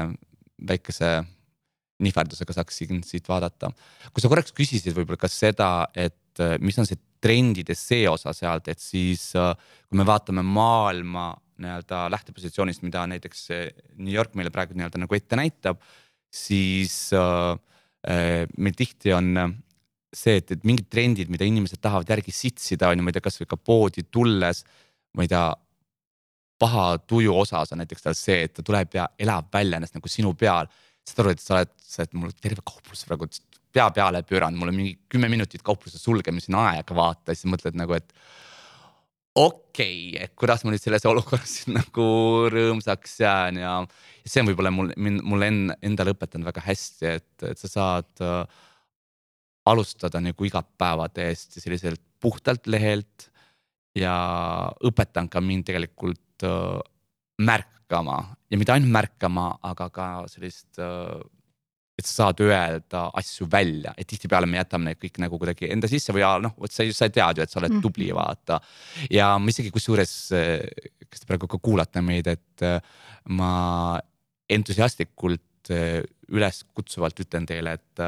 väikese nihverdusega saaks siin siit vaadata. kui sa korraks küsisid võib-olla ka seda, et äh, mis on see trendide see osa sealt, et siis äh, kui me vaatame maailma nii-öelda lähtepositsioonist, mida näiteks New York meile praegu nii-öelda nagu ette näitab, siis äh, äh, meil tihti on see, et, et mingid trendid, mida inimesed tahavad järgi sitsida, on ju, ma ei tea, kasvõi ka poodi tulles, ma ei tea paha tuju osas on näiteks tal see, et ta tuleb ja elab välja ennast nagu sinu peal. Saad aru, et sa oled, sa oled mul terve kauplus praegu pea peale pööranud, mul on mingi kümme minutit kaupluse sulgemiseni aega vaata, siis mõtled nagu, et okei okay,, et kuidas ma nüüd selles olukorras nagu rõõmsaks jään ja see on võib-olla mul, mul endale õpetanud väga hästi, et, et sa saad äh, alustada nagu igapäeva täiesti selliselt puhtalt lehelt ja õpetanud ka mind tegelikult äh, märk-, märkama ja mitte ainult märkama, aga ka sellist, äh, et sa saad öelda asju välja, et tihtipeale me jätame need kõik nagu kuidagi enda sisse või noh, vot sa, sa tead ju, et sa oled mm. tubli, vaata. ja ma isegi kusjuures, äh, kes te praegu ka kuulate meid, et äh, ma entusiastlikult üleskutsuvalt ütlen teile, et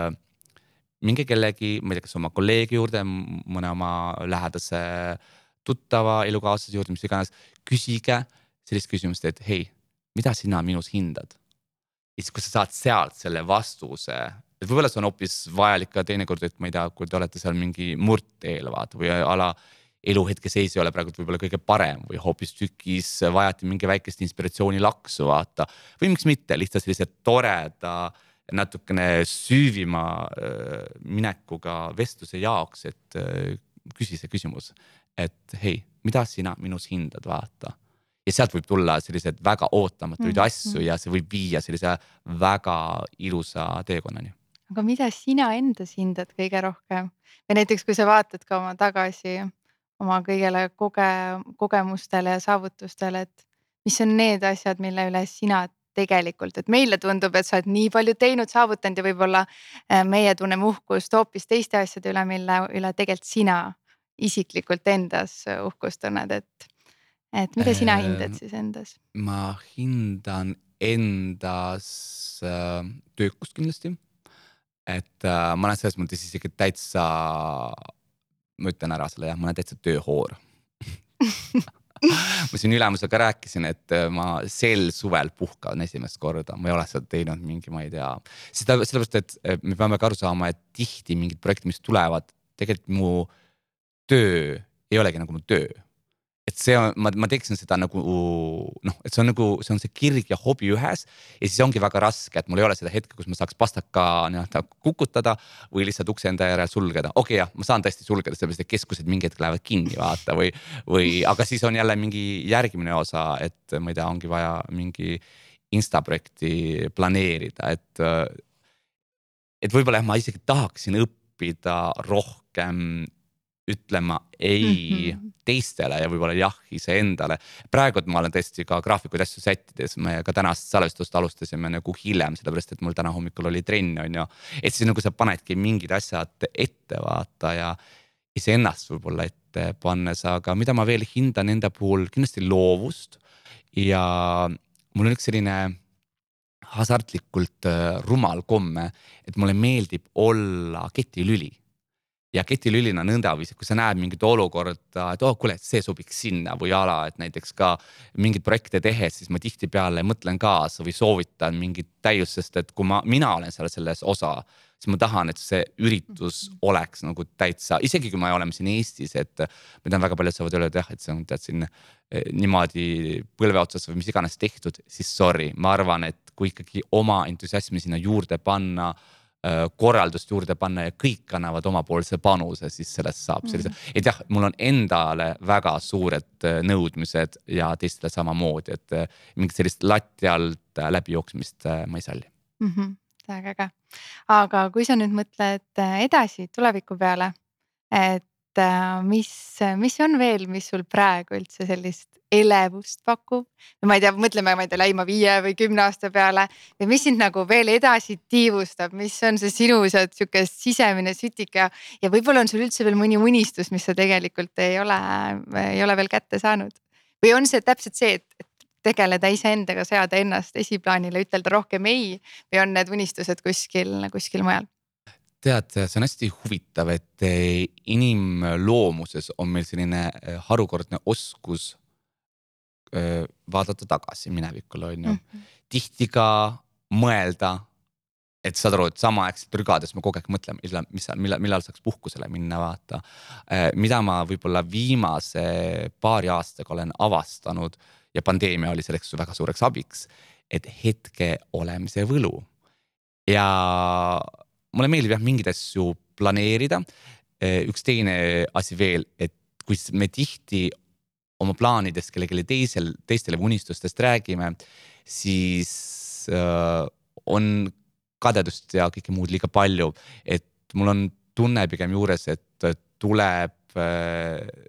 minge kellegi, ma ei tea, kas oma kolleegi juurde, mõne oma lähedase tuttava, elukaaslase juurde, mis iganes, küsige sellist küsimust, et hei, mida sina minus hindad? Ja siis, kui sa saad sealt selle vastuse, et võib-olla see on hoopis vajalik ka teinekord, et ma ei tea, kui te olete seal mingi murdteel vaata või a la eluhetke seis ei ole praegu võib-olla kõige parem või hoopistükkis vajate mingi väikest inspiratsioonilaksu vaata. või miks mitte lihtsalt sellise toreda natukene süüvima äh, minekuga vestluse jaoks, et äh, küsi see küsimus, et hei, mida sina minus hindad, vaata ja sealt võib tulla selliseid väga ootamatuid mm -hmm. asju ja see võib viia sellise väga ilusa teekonnani. aga mida sina endas hindad kõige rohkem või näiteks, kui sa vaatad ka oma tagasi oma kõigele koge-, kogemustele ja saavutustele, et mis on need asjad, mille üle sina tegelikult, et meile tundub, et sa oled nii palju teinud, saavutanud ja võib-olla äh, meie tunneme uhkust hoopis teiste asjade üle, mille üle tegelikult sina isiklikult endas uhkust tunned, et et mida sina hindad siis endas? ma hindan endas äh, töökust kindlasti. et äh, ma olen selles mõttes isegi täitsa, ma ütlen ära selle jah, ma olen täitsa tööhoor ma siin ülemusega rääkisin, et äh, ma sel suvel puhkan esimest korda, ma ei ole seda teinud mingi, ma ei tea. seda sellepärast, et me peame ka aru saama, et tihti mingid projektid, mis tulevad, tegelikult mu töö ei olegi nagu mu töö et see on, ma, ma teeksin seda nagu noh, et see on nagu, see on see kirg ja hobi ühes. ja siis ongi väga raske, et mul ei ole seda hetke, kus ma saaks pastaka nii-öelda kukutada või lihtsalt ukse enda järel sulgeda. okei okay, jah, ma saan tõesti sulgeda, sellepärast et keskused mingi hetk lähevad kinni vaata või, või aga siis on jälle mingi järgmine osa, et ma ei tea, ongi vaja mingi insta projekti planeerida, et. et võib-olla jah, ma isegi tahaksin õppida rohkem ütlema ei mm -hmm. teistele ja võib-olla jah iseendale. praegu ma olen tõesti ka graafikuid asju sättides, me ka tänast salvestust alustasime nagu hiljem, sellepärast et mul täna hommikul oli trenn on ju. et siis nagu sa panedki mingid asjad ette vaata ja iseennast võib-olla ette pannes, aga mida ma veel hindan enda puhul kindlasti loovust. ja mul on üks selline hasartlikult äh, rumal komme, et mulle meeldib olla ketilüli ja ketilülina nõndaviisi, kui sa näed mingit olukorda, et oh kuule, see sobiks sinna või ala, et näiteks ka mingeid projekte tehes, siis ma tihtipeale mõtlen kaasa või soovitan mingit täiust, sest et kui ma, mina olen seal selles osa, siis ma tahan, et see üritus mhm. oleks nagu täitsa, isegi kui me oleme siin Eestis, et ma tean, väga paljud saavad öelda jah, et see on tead siin eh, niimoodi põlve otsas või mis iganes tehtud, siis sorry, ma arvan, et kui ikkagi oma entusiasmi sinna juurde panna korraldust juurde panna ja kõik annavad omapoolse panuse, siis sellest saab sellise mm, -hmm. et jah, mul on endale väga suured äh, nõudmised ja teistele samamoodi, et äh, mingit sellist lati alt läbijooksmist ma ei salli mm. -hmm. väga äge, aga kui sa nüüd mõtled edasi tuleviku peale, et mis, mis on veel, mis sul praegu üldse sellist elevust pakub. ma ei tea, mõtleme, ma ei tea, lähima viie või kümne aasta peale ja mis sind nagu veel edasi tiivustab, mis on see sinu sealt sihuke sisemine sütik ja. ja võib-olla on sul üldse veel mõni unistus, mis sa tegelikult ei ole, ei ole veel kätte saanud. või on see täpselt see, et, et tegeleda iseendaga, seada ennast esiplaanile, ütelda rohkem ei või on need unistused kuskil, kuskil mujal? Tead, see on hästi huvitav, et inimloomuses on meil selline harukordne oskus vaadata tagasi minevikule, on ju mm -hmm.. tihti ka mõelda, et saad aru, et samaaegselt rügades me kogu aeg mõtleme, millal, mis, millal, millal saaks puhkusele minna, vaata. mida ma võib-olla viimase paari aastaga olen avastanud ja pandeemia oli selleks väga suureks abiks, et hetke olemise võlu. ja mulle meeldib jah mingeid asju planeerida. üks teine asi veel, et kui me tihti oma plaanidest kellelegi teisel, teistele unistustest räägime, siis äh, on kadedust ja kõike muud liiga palju, et mul on tunne pigem juures, et tuleb äh,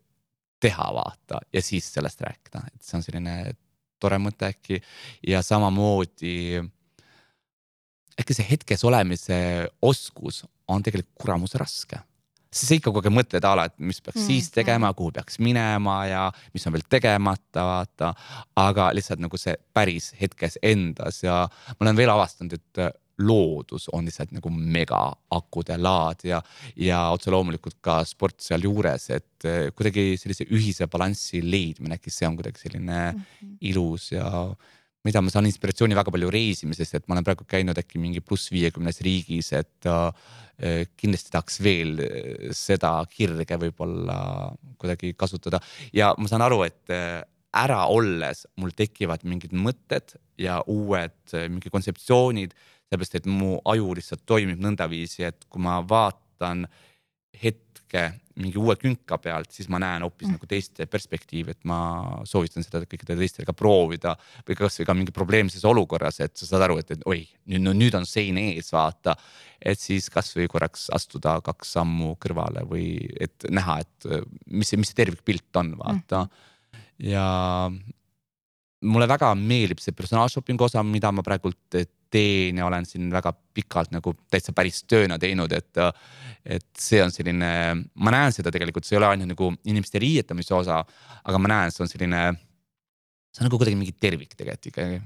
teha vaata ja siis sellest rääkida, et see on selline tore mõte äkki. Ja samamoodi äkki see hetkes olemise oskus on tegelikult kuramuse raske siis sa ikka kogu aeg mõtled a la, et mis peaks mm, siis tegema, kuhu peaks minema ja mis on veel tegemata, vaata. aga lihtsalt nagu see päris hetkes endas ja ma olen veel avastanud, et äh, loodus on lihtsalt nagu mega akude laad ja, ja otse loomulikult ka sport sealjuures, et äh, kuidagi sellise ühise balanssi leidmine, äkki see on kuidagi selline mm -hmm. ilus ja mida ma saan inspiratsiooni väga palju reisimisest, et ma olen praegu käinud äkki mingi pluss viiekümnes riigis, et äh, kindlasti tahaks veel äh, seda kirge võib-olla kuidagi kasutada. Ja ma saan aru, et äh, ära olles mul tekivad mingid mõtted ja uued mingi kontseptsioonid, sellepärast et mu aju lihtsalt toimib nõndaviisi, et kui ma vaatan hetke mingi uue künka pealt, siis ma näen hoopis mm. nagu teist perspektiivi, et ma soovitan seda kõikidele teistele ka proovida. või kasvõi ka mingi probleemses olukorras, et sa saad aru, et, et oi, nüüd no nüüd on sein ees, vaata. et siis kasvõi korraks astuda kaks sammu kõrvale või et näha, et mis see, mis see tervikpilt on, vaata mm. ja mulle väga meeldib see personaalshoppingu osa, mida ma praegult teen ja olen siin väga pikalt nagu täitsa päris tööna teinud, et. et see on selline, ma näen seda tegelikult, see ei ole ainult nagu inimeste riietamise osa, aga ma näen, see on selline. see on nagu kuidagi mingi tervik tegelikult ikkagi.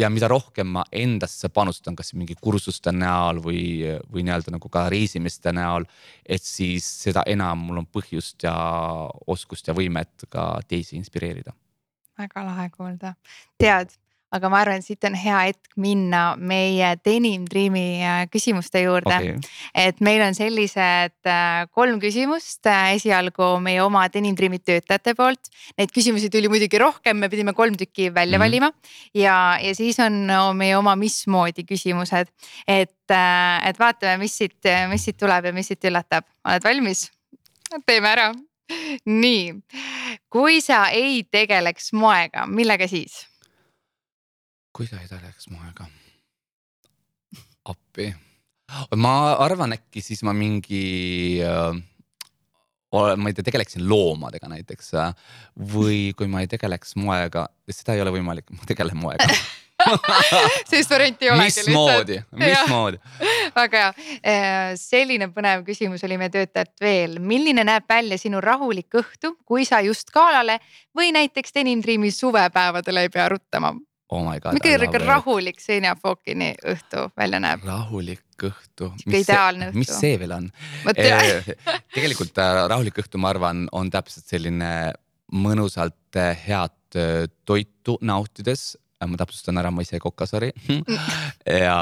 ja mida rohkem ma endasse panustan, kas mingi kursuste näol või, või nii-öelda nagu ka reisimiste näol. et siis seda enam mul on põhjust ja oskust ja võimet ka teisi inspireerida väga lahe kuulda. tead, aga ma arvan, et siit on hea hetk minna meie Denim Dreami äh, küsimuste juurde. Okay.. et meil on sellised äh, kolm küsimust esialgu meie oma Denim Dreami töötajate poolt. Neid küsimusi tuli muidugi rohkem, me pidime kolm tükki välja mm valima. Ja, ja siis on meie oma mismoodi küsimused, et, et vaatame, mis siit, mis siit tuleb ja mis siit üllatab, oled valmis? teeme ära. Nii, kui sa ei tegeleks moega, millega siis? Kui sa ei tegeleks moega? appi, ma arvan, äkki siis ma mingi äh, ma ei tea, tegeleksin loomadega näiteks või kui ma ei tegeleks moega, seda ei ole võimalik, ma tegelen moega sellist varianti ei olegi. mismoodi, mismoodi? väga hea, äh, selline põnev küsimus oli meie töötajalt veel, milline näeb välja sinu rahulik õhtu, kui sa just galale või näiteks Denim Dreami suvepäevadel ei pea ruttama? Oh my god. milline rahulik Senja Fokini õhtu välja näeb? rahulik õhtu. ideaalne õhtu. mis see veel on? Eh, tegelikult äh, rahulik õhtu, ma arvan, on täpselt selline mõnusalt äh, head äh, toitu nautides. ma täpsustan ära, ma ise ei koka, sorry ja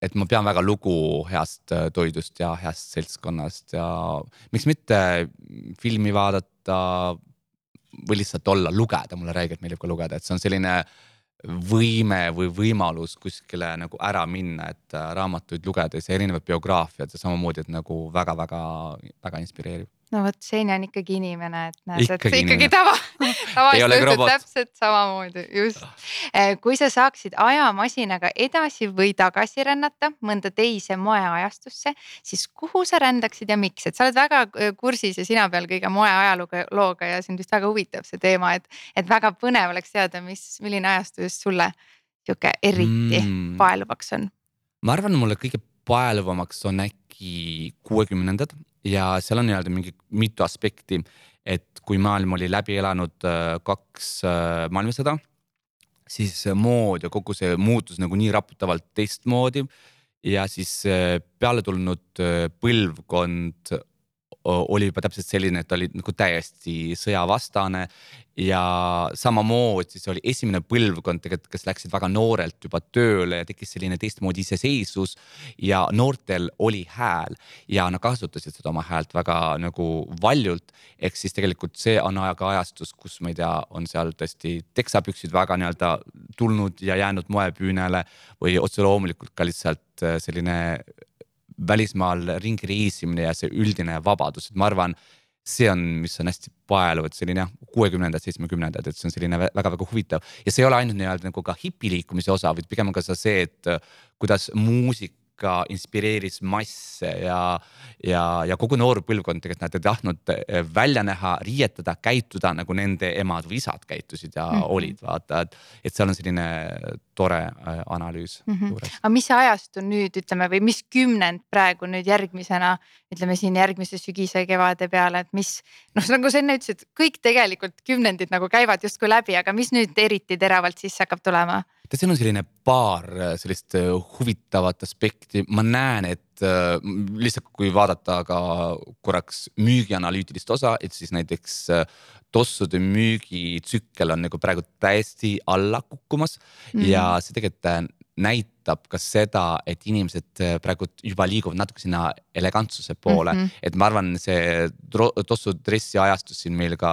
et ma pean väga lugu heast toidust ja heast seltskonnast ja miks mitte filmi vaadata või lihtsalt olla, lugeda, mulle räigelt meeldib ka lugeda, et see on selline võime või võimalus kuskile nagu ära minna, et äh, raamatuid lugedes ja erinevad biograafiad ja samamoodi, et nagu väga-väga-väga inspireeriv no vot, Xenia on ikkagi inimene, et näed, et ikkagi, ikkagi tava, tavaliselt ütled täpselt samamoodi, just. Eh, kui sa saaksid ajamasinaga edasi või tagasi rännata mõnda teise moeajastusse, siis kuhu sa rändaksid ja miks, et sa oled väga eh, kursis ja sina peal kõige moe ajalooga ja sind vist väga huvitab see teema, et, et väga põnev oleks teada, mis, milline ajastu just sulle sihuke eriti mm. paeluvaks on. ma arvan, mulle kõige paeluvamaks on äkki kuuekümnendad ja seal on nii-öelda mingi mitu aspekti, et kui maailm oli läbi elanud äh, kaks äh, maailmasõda, siis mood ja kogu see muutus nagu nii raputavalt teistmoodi ja siis äh, peale tulnud põlvkond oli juba täpselt selline, et oli nagu täiesti sõjavastane ja samamoodi siis oli esimene põlvkond tegelikult, kes läksid väga noorelt juba tööle ja tekkis selline teistmoodi iseseisvus ja noortel oli hääl ja nad kasutasid seda oma häält väga nagu valjult. ehk siis tegelikult see on ajaga ajastus, kus ma ei tea, on seal tõesti teksapüksid väga nii-öelda tulnud ja jäänud moepüünele või otse loomulikult ka lihtsalt selline välismaal ringi reisimine ja see üldine vabadus, et ma arvan, see on, mis on hästi paeluv, et selline jah, kuuekümnendad, seitsmekümnendad, et see on selline väga-väga huvitav. Ja see ei ole ainult nii-öelda nagu ka hipiliikumise osa, vaid pigem on ka see, et kuidas muusika ka inspireeris masse ja, ja, ja kogu noor põlvkond tegelikult nad ei tahtnud eh, välja näha, riietada, käituda nagu nende emad või isad käitusid ja mm -hmm. olid, vaata, et. et seal on selline tore äh, analüüs mm. -hmm. juures. aga mis see ajastu nüüd ütleme või mis kümnend praegu nüüd järgmisena ütleme siin järgmise sügise kevade peale, et mis noh, nagu sa enne ütlesid, kõik tegelikult kümnendid nagu käivad justkui läbi, aga mis nüüd eriti teravalt sisse hakkab tulema? Tead, siin on selline paar äh, sellist äh, huvitavat aspekti, ma näen, et äh, lihtsalt kui vaadata ka korraks müügianalüütilist osa, et siis näiteks tossude müügitsükkel on nagu praegu täiesti alla kukkumas. Mm. Ja see tegelikult näitab ka seda, et inimesed äh, praegu juba liiguvad natuke sinna elegantsuse poole mm, -hmm. et ma arvan, see tossu dressi ajastus siin meil ka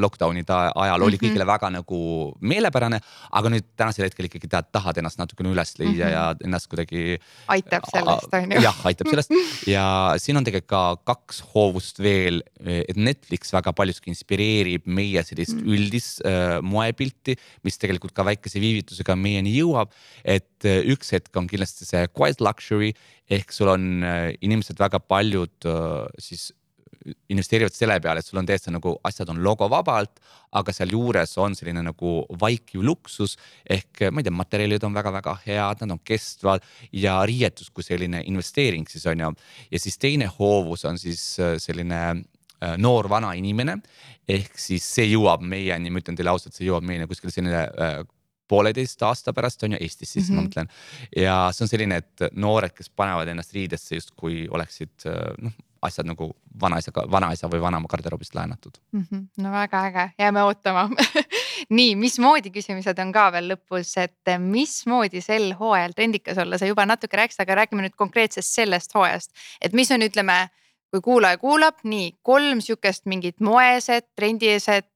lockdown'ide ajal oli mm -hmm. kõigile väga nagu meelepärane. aga nüüd tänasel hetkel ikkagi tahad, tahad ennast natukene üles leia mm -hmm. ja ennast kuidagi. aitab sellest on ju. jah, aitab sellest ja siin on tegelikult ka kaks hoovust veel, et Netflix väga paljuski inspireerib meie sellist mm -hmm. üldist äh, moepilti, mis tegelikult ka väikese viivitusega meieni jõuab, et äh, üks hetk on kindlasti see quiet luxury ehk sul on äh, inimesed väga paljud äh, siis investeerivad selle peale, et sul on täiesti nagu asjad on logovabalt, aga sealjuures on selline nagu vaikiv luksus ehk ma ei tea, materjalid on väga-väga head, nad on kestvad ja riietus kui selline investeering siis on ju. ja siis teine hoovus on siis selline noor vana inimene ehk siis see jõuab meieni, ma ütlen teile ausalt, see jõuab meieni kuskil selline pooleteist aasta pärast on ju Eestis siis mm -hmm. ma mhm. mõtlen. ja see on selline, et noored, kes panevad ennast riidesse justkui oleksid noh asjad nagu vanaisa, vanaisa või vanaema garderoobist laenatud mm. -hmm. no väga äge, jääme ootama nii, mismoodi küsimused on ka veel lõpus, et mismoodi sel hooajal trendikas olla, sa juba natuke rääkisid, aga räägime nüüd konkreetselt sellest hooajast, et mis on, ütleme kui kuulaja kuulab, nii kolm sihukest mingit moeset, trendieset,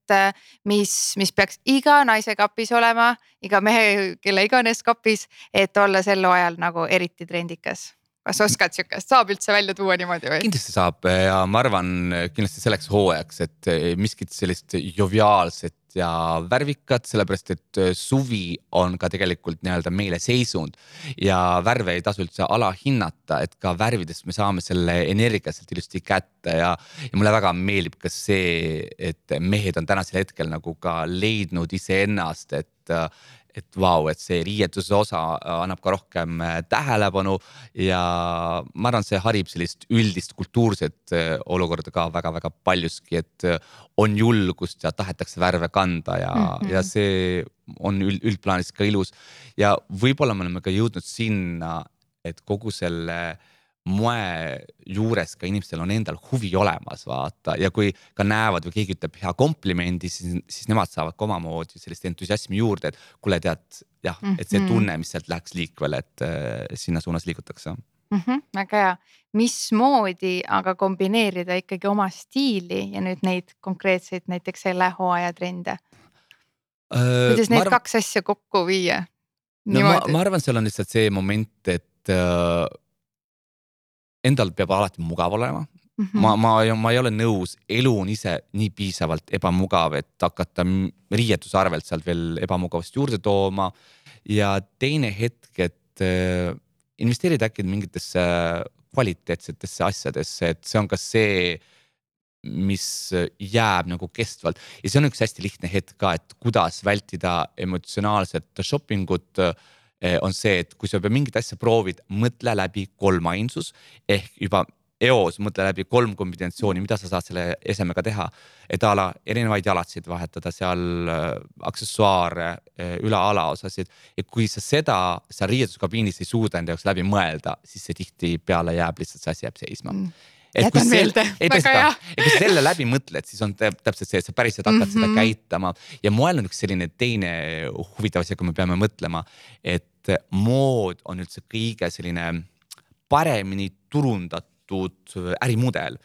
mis, mis peaks iga naise kapis olema, iga mehe, kelle iganes kapis, et olla sel hooajal nagu eriti trendikas kas oskad sihukest, saab üldse välja tuua niimoodi või? kindlasti saab ja ma arvan kindlasti selleks hooajaks, et miskit sellist joviaalset ja värvikat, sellepärast et suvi on ka tegelikult nii-öelda meile seisund. ja värve ei tasu üldse alahinnata, et ka värvidest me saame selle energia sealt ilusti kätte ja, ja mulle väga meeldib ka see, et mehed on tänasel hetkel nagu ka leidnud iseennast, et et vau, et see riietuse osa äh, annab ka rohkem äh, tähelepanu ja ma arvan, see harib sellist üldist kultuurset äh, olukorda ka väga-väga paljuski, et on julgust ja tahetakse värve kanda ja mm, -hmm. ja see on üld, üldplaanis ka ilus. ja võib-olla me oleme ka jõudnud sinna, et kogu selle äh, moe juures ka inimestel on endal huvi olemas, vaata ja kui ka näevad või keegi ütleb hea komplimendi, siis, siis nemad saavad ka omamoodi sellist entusiasmi juurde, et kuule, tead jah et see mhm. tunne, mis sealt läheks liikvele, et äh, sinna suunas liigutakse mm. -hmm, väga hea, mismoodi aga kombineerida ikkagi oma stiili ja nüüd neid konkreetseid näiteks selle hooaja trende äh,? kuidas need arv... kaks asja kokku viia? no ma, ma arvan, seal on lihtsalt see moment, et äh, endal peab alati mugav olema mm. -hmm. ma, ma, ma ei ole nõus, elu on ise nii piisavalt ebamugav, et hakata riietuse arvelt sealt veel ebamugavust juurde tooma. ja teine hetk, et äh, investeerida äkki mingitesse kvaliteetsetesse asjadesse, et see on ka see mis jääb nagu kestvalt ja see on üks hästi lihtne hetk ka, et kuidas vältida emotsionaalset shopping ut äh, on see, et kui sa juba mingit asja proovid, mõtle läbi kolmainsus ehk juba eos mõtle läbi kolm kombinatsiooni, mida sa saad selle esemega teha. et a la erinevaid jalatsid vahetada seal äh,, aksessuaare äh,, üle alaosasid ja kui sa seda seal riietuskabiinis ei suuda enda jaoks läbi mõelda, siis see tihtipeale jääb lihtsalt, see asi jääb seisma. Mm jätan meelde, väga hea. ja kui sa selle läbi mõtled, siis on täpselt see, et sa päriselt hakkad mm -hmm. seda mhm. käitama ja moel on üks selline teine huvitav asi, kui me peame mõtlema, et mood on üldse kõige selline paremini turundatud ärimudel.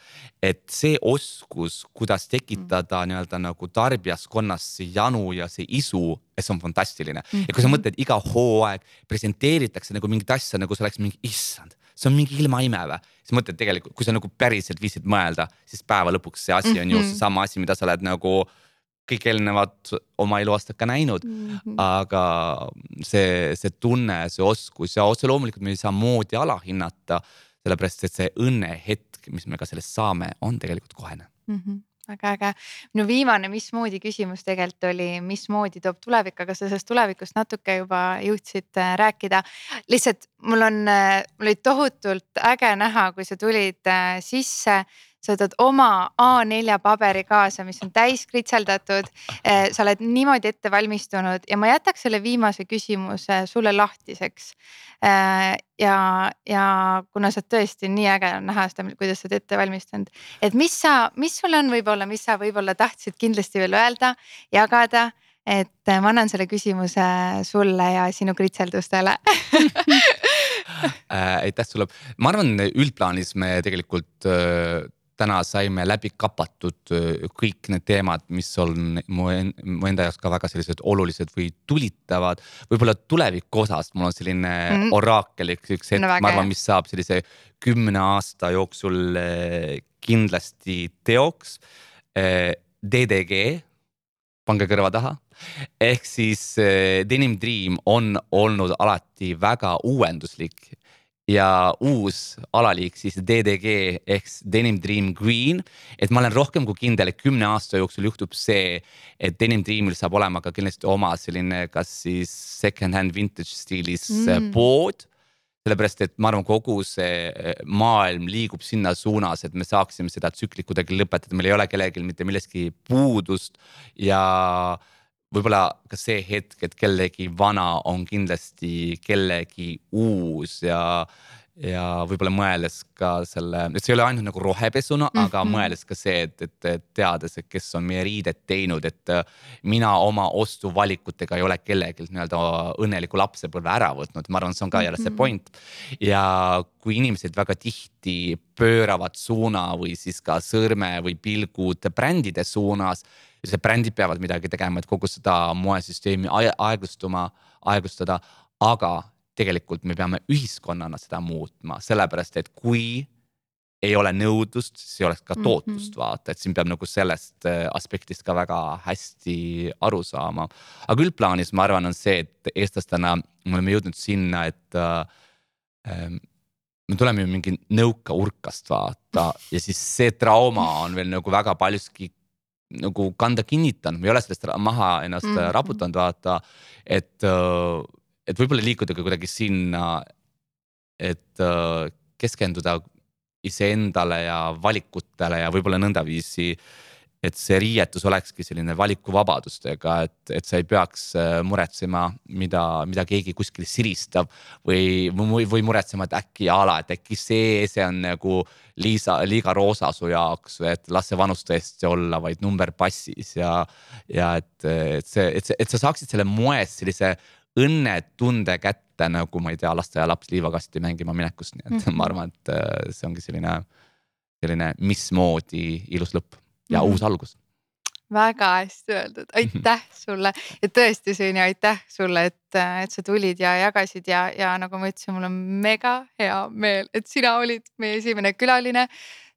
et see oskus, kuidas tekitada mm. nii-öelda nagu tarbijaskonnas see janu ja see isu, see on fantastiline mm. -hmm. ja kui sa mõtled, iga hooaeg presenteeritakse nagu mingit asja, nagu see oleks mingi issand see on mingi ilmaime või? siis mõtled tegelikult, kui sa nagu päriselt viitsid mõelda, siis päeva lõpuks see asi on mm -hmm. ju mhm. seesama asi, mida sa oled nagu kõik eelnevad oma eluaastad ka näinud mm. -hmm. aga see, see tunne, see oskus ja otse loomulikult me ei saa moodi alahinnata, sellepärast et see õnnehetk, mis me ka sellest saame, on tegelikult kohene mm. -hmm väga äge. minu viimane mismoodi küsimus tegelikult oli, mismoodi toob tulevik, aga sa sellest tulevikust natuke juba jõudsid äh, rääkida. lihtsalt mul on, äh, mul oli tohutult äge näha, kui sa tulid äh, sisse sa võtad oma A4 paberi kaasa, mis on täis kritseldatud. Eh, sa oled niimoodi ette valmistunud ja ma jätaks selle viimase küsimuse sulle lahtiseks. Eh, ja, ja kuna sa tõesti nii äge on näha seda, kuidas sa oled ette valmistanud, et mis sa, mis sul on võib-olla, mis sa võib-olla tahtsid kindlasti veel öelda, jagada et ma annan selle küsimuse sulle ja sinu kritseldustele äh, aitäh sulle, ma arvan, üldplaanis me tegelikult täna saime läbi kapatud kõik need teemad, mis on mu, mu enda jaoks ka väga sellised olulised või tulitavad. võib-olla tuleviku osas mul on selline mm -hmm. oraakelik üks hetk no,, ma arvan, mis saab sellise kümne aasta jooksul kindlasti teoks. DDG, pange kõrva taha ehk siis Denim Dream on olnud alati väga uuenduslik ja uus alaliik siis DDG ehk Denim Dream Green. et ma olen rohkem kui kindel, et kümne aasta jooksul juhtub see, et Denim Dreamil saab olema ka kindlasti oma selline, kas siis second-hand vintage stiilis mm. pood sellepärast, et ma arvan, kogu see eh, maailm liigub sinna suunas, et me saaksime seda tsüklit kuidagi lõpetada, meil ei ole kellelgi mitte millestki puudust ja äh, võib-olla ka see hetk, et kellegi vana on kindlasti kellegi uus ja, ja võib-olla mõeldes ka selle, et see ei ole ainult nagu rohepesuna mm, -hmm. aga mhm. mõeldes ka see, et, et, teades, et kes on meie riided teinud, et äh, mina oma ostuvalikutega ei ole kellelgi nii-öelda õnneliku lapsepõlve ära võtnud, ma arvan, see on ka jälle see mhm. point. ja kui inimesed väga tihti pööravad suuna või siis ka sõrme või pilgud brändide suunas. See brändid peavad midagi tegema, et kogu seda moesüsteemi aeglustuma, aeglustada, aga tegelikult me peame ühiskonnana seda muutma, sellepärast et kui ei ole nõudlust, siis ei oleks ka mhm. tootlust mm -hmm. vaata, et siin peab nagu sellest äh, aspektist ka väga hästi aru saama. aga üldplaanis ma arvan, on see, et eestlastena me oleme jõudnud sinna, et äh, me tuleme ju mingi nõukaurkast vaata ja siis see trauma on veel nagu väga paljuski nagu kanda kinnitanud, me ei ole sellest maha ennast mm -hmm. raputanud, vaata, et äh, et võib-olla liikuda ka kuidagi sinna, et äh, keskenduda iseendale ja valikutele ja võib-olla nõndaviisi. Et see riietus olekski selline valikuvabadustega, et, et sa ei peaks äh, muretsema, mida, mida keegi kuskil siristab. või, või, või muretsema, et äkki a la, et äkki see, see on nagu liisa, liiga roosa su jaoks, et las see vanus tõesti olla vaid number passis ja. ja et, et see, et see, et sa saaksid selle moes sellise õnnetunde kätte nagu ma ei tea, lasteaialaps liivakasti mängima minekust, nii et mm -hmm. ma arvan, et äh, see ongi selline, selline mismoodi ilus lõpp ja mm -hmm. uus algus. Väga hästi öeldud, aitäh sulle. Ja tõesti, Sõini, aitäh sulle, et, et sa tulid ja jagasid ja, ja nagu ma ütlesin, mul on mega hea meel, et sina olid meie esimene külaline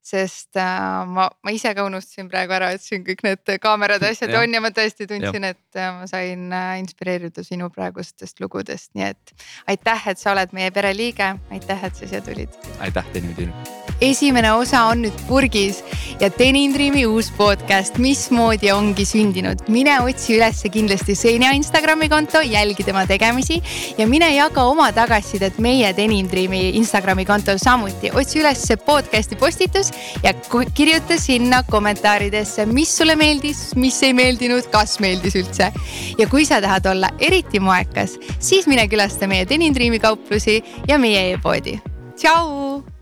sest äh, ma, ma ise ka unustasin praegu ära, et siin kõik need kaamerad ja asjad ja. on ja ma tõesti tundsin, et äh, ma sain äh, inspireerida sinu praegustest lugudest, nii et aitäh, et sa oled meie pereliige, aitäh, et sa siia tulid. aitäh, Tõnu Tiinu esimene osa on nüüd purgis ja Tenin Dreami uus podcast, mismoodi ongi sündinud. mine otsi ülesse kindlasti Senja Instagrami konto, jälgi tema tegemisi ja mine jaga oma tagasisidet meie Tenin Dreami Instagrami kontol samuti. otsi üles podcast'i postitus ja kirjuta sinna kommentaaridesse, mis sulle meeldis, mis ei meeldinud, kas meeldis üldse. ja kui sa tahad olla eriti moekas, siis mine külasta meie Tenin Dreami kauplusi ja meie e-poodi. tšau